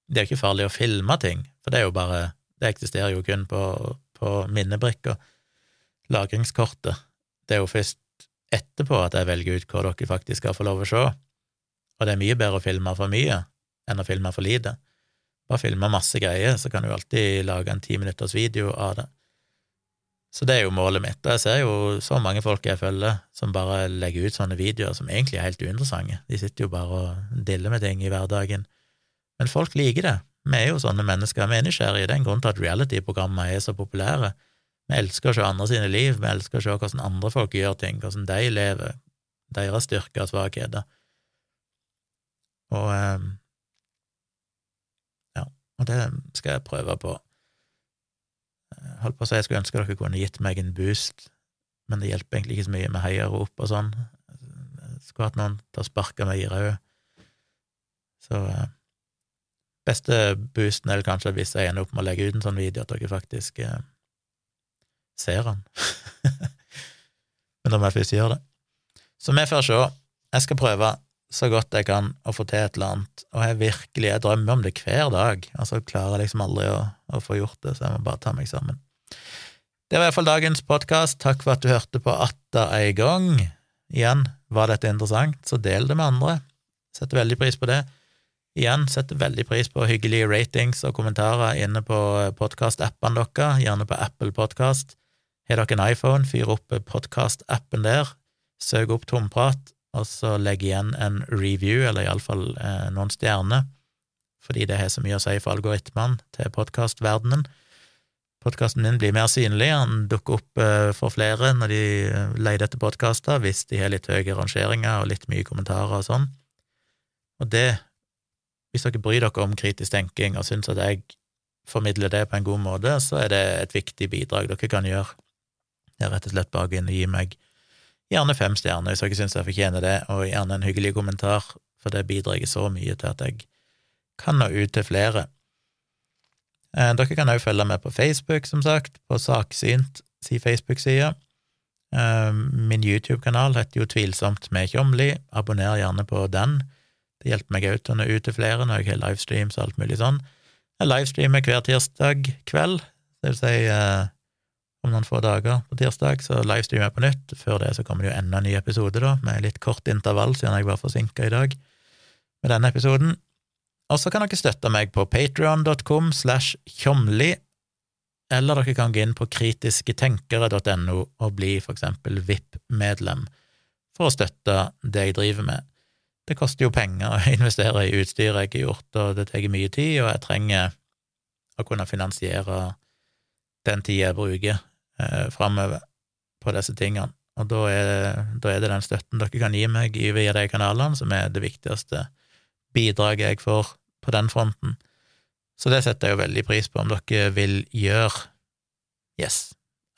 Det er jo ikke farlig å filme ting, for det er jo bare Det eksisterer jo kun på, på minnebrikka, Lagringskortet. Det er jo først etterpå at jeg velger ut hva dere faktisk skal få lov å se. Og det er mye bedre å filme for mye enn å filme for lite. Bare filme masse greier, så kan du alltid lage en ti minutters video av det. Så det er jo målet mitt. Jeg ser jo så mange folk jeg følger, som bare legger ut sånne videoer som egentlig er helt uinteressante. De sitter jo bare og diller med ting i hverdagen. Men folk liker det. Vi er jo sånne mennesker. Vi er nysgjerrige. Det er en grunn til at reality-programmer er så populære. Vi elsker å se andre sine liv, vi elsker å se hvordan andre folk gjør ting, hvordan de lever, deres styrker og svakheter. Og eh, ja, og det skal jeg prøve på holdt på å si jeg skulle ønske dere kunne gitt meg en boost, men det hjelper egentlig ikke så mye med heiarop og sånn. Skulle hatt noen til å sparke meg i røde. Så eh, beste boosten er kanskje hvis jeg ender opp med å legge ut en sånn video, at dere faktisk eh, ser han. Men da må jeg først gjøre det. Så vi får se. Jeg skal prøve så godt jeg kan å få til et eller annet, og jeg virkelig jeg drømmer om det hver dag, altså klarer jeg liksom aldri å, å få gjort det, så jeg må bare ta meg sammen. Det var i hvert fall dagens podkast. Takk for at du hørte på atter ei gang. Igjen, var dette interessant, så del det med andre. Setter veldig pris på det. Igjen, setter veldig pris på hyggelige ratings og kommentarer inne på podkastappene deres, gjerne på Apple Podkast. Har dere en iPhone, fyr opp podkast-appen der, søk opp Tomprat, og så legg igjen en review, eller iallfall eh, noen stjerner, fordi det har så mye å si for algoritmene til podkastverdenen. Podkasten min blir mer synlig, han dukker opp eh, for flere når de eh, leter etter podkaster, hvis de har litt høye rangeringer og litt mye kommentarer og sånn. Og det, hvis dere bryr dere om kritisk tenking og syns at jeg formidler det på en god måte, så er det et viktig bidrag dere kan gjøre. Er rett og slett bare å gi meg gjerne fem stjerner hvis dere syns jeg fortjener det, og gjerne en hyggelig kommentar, for det bidrar så mye til at jeg kan nå ut til flere. Eh, dere kan også følge med på Facebook, som sagt, på Saksynt si Facebook-side. Eh, min YouTube-kanal heter jo Tvilsomt med Tjomli, abonner gjerne på den. Det hjelper meg òg til å nå ut til flere når jeg har livestreams og alt mulig sånn. Jeg livestreamer hver tirsdag kveld, det vil si eh, om noen få dager på tirsdag, så livestreamer jeg på nytt. Før det så kommer det jo enda en ny episode, da, med litt kort intervall, siden jeg var forsinka i dag med denne episoden. Og så kan dere støtte meg på patrion.com slash tjomli, eller dere kan gå inn på kritisketenkere.no og bli for eksempel VIP-medlem for å støtte det jeg driver med. Det koster jo penger å investere i utstyr jeg har gjort, og det tar mye tid, og jeg trenger å kunne finansiere den tida jeg bruker eh, framover på disse tingene. Og da er, da er, det den støtten dere kan gi meg via de kanalene, som er det viktigste bidraget jeg får på den fronten. Så det setter jeg jo veldig pris på om dere vil gjøre. Yes.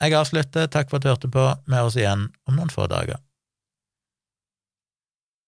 Jeg avslutter. Takk for at du hørte på. Vi høres igjen om noen få dager.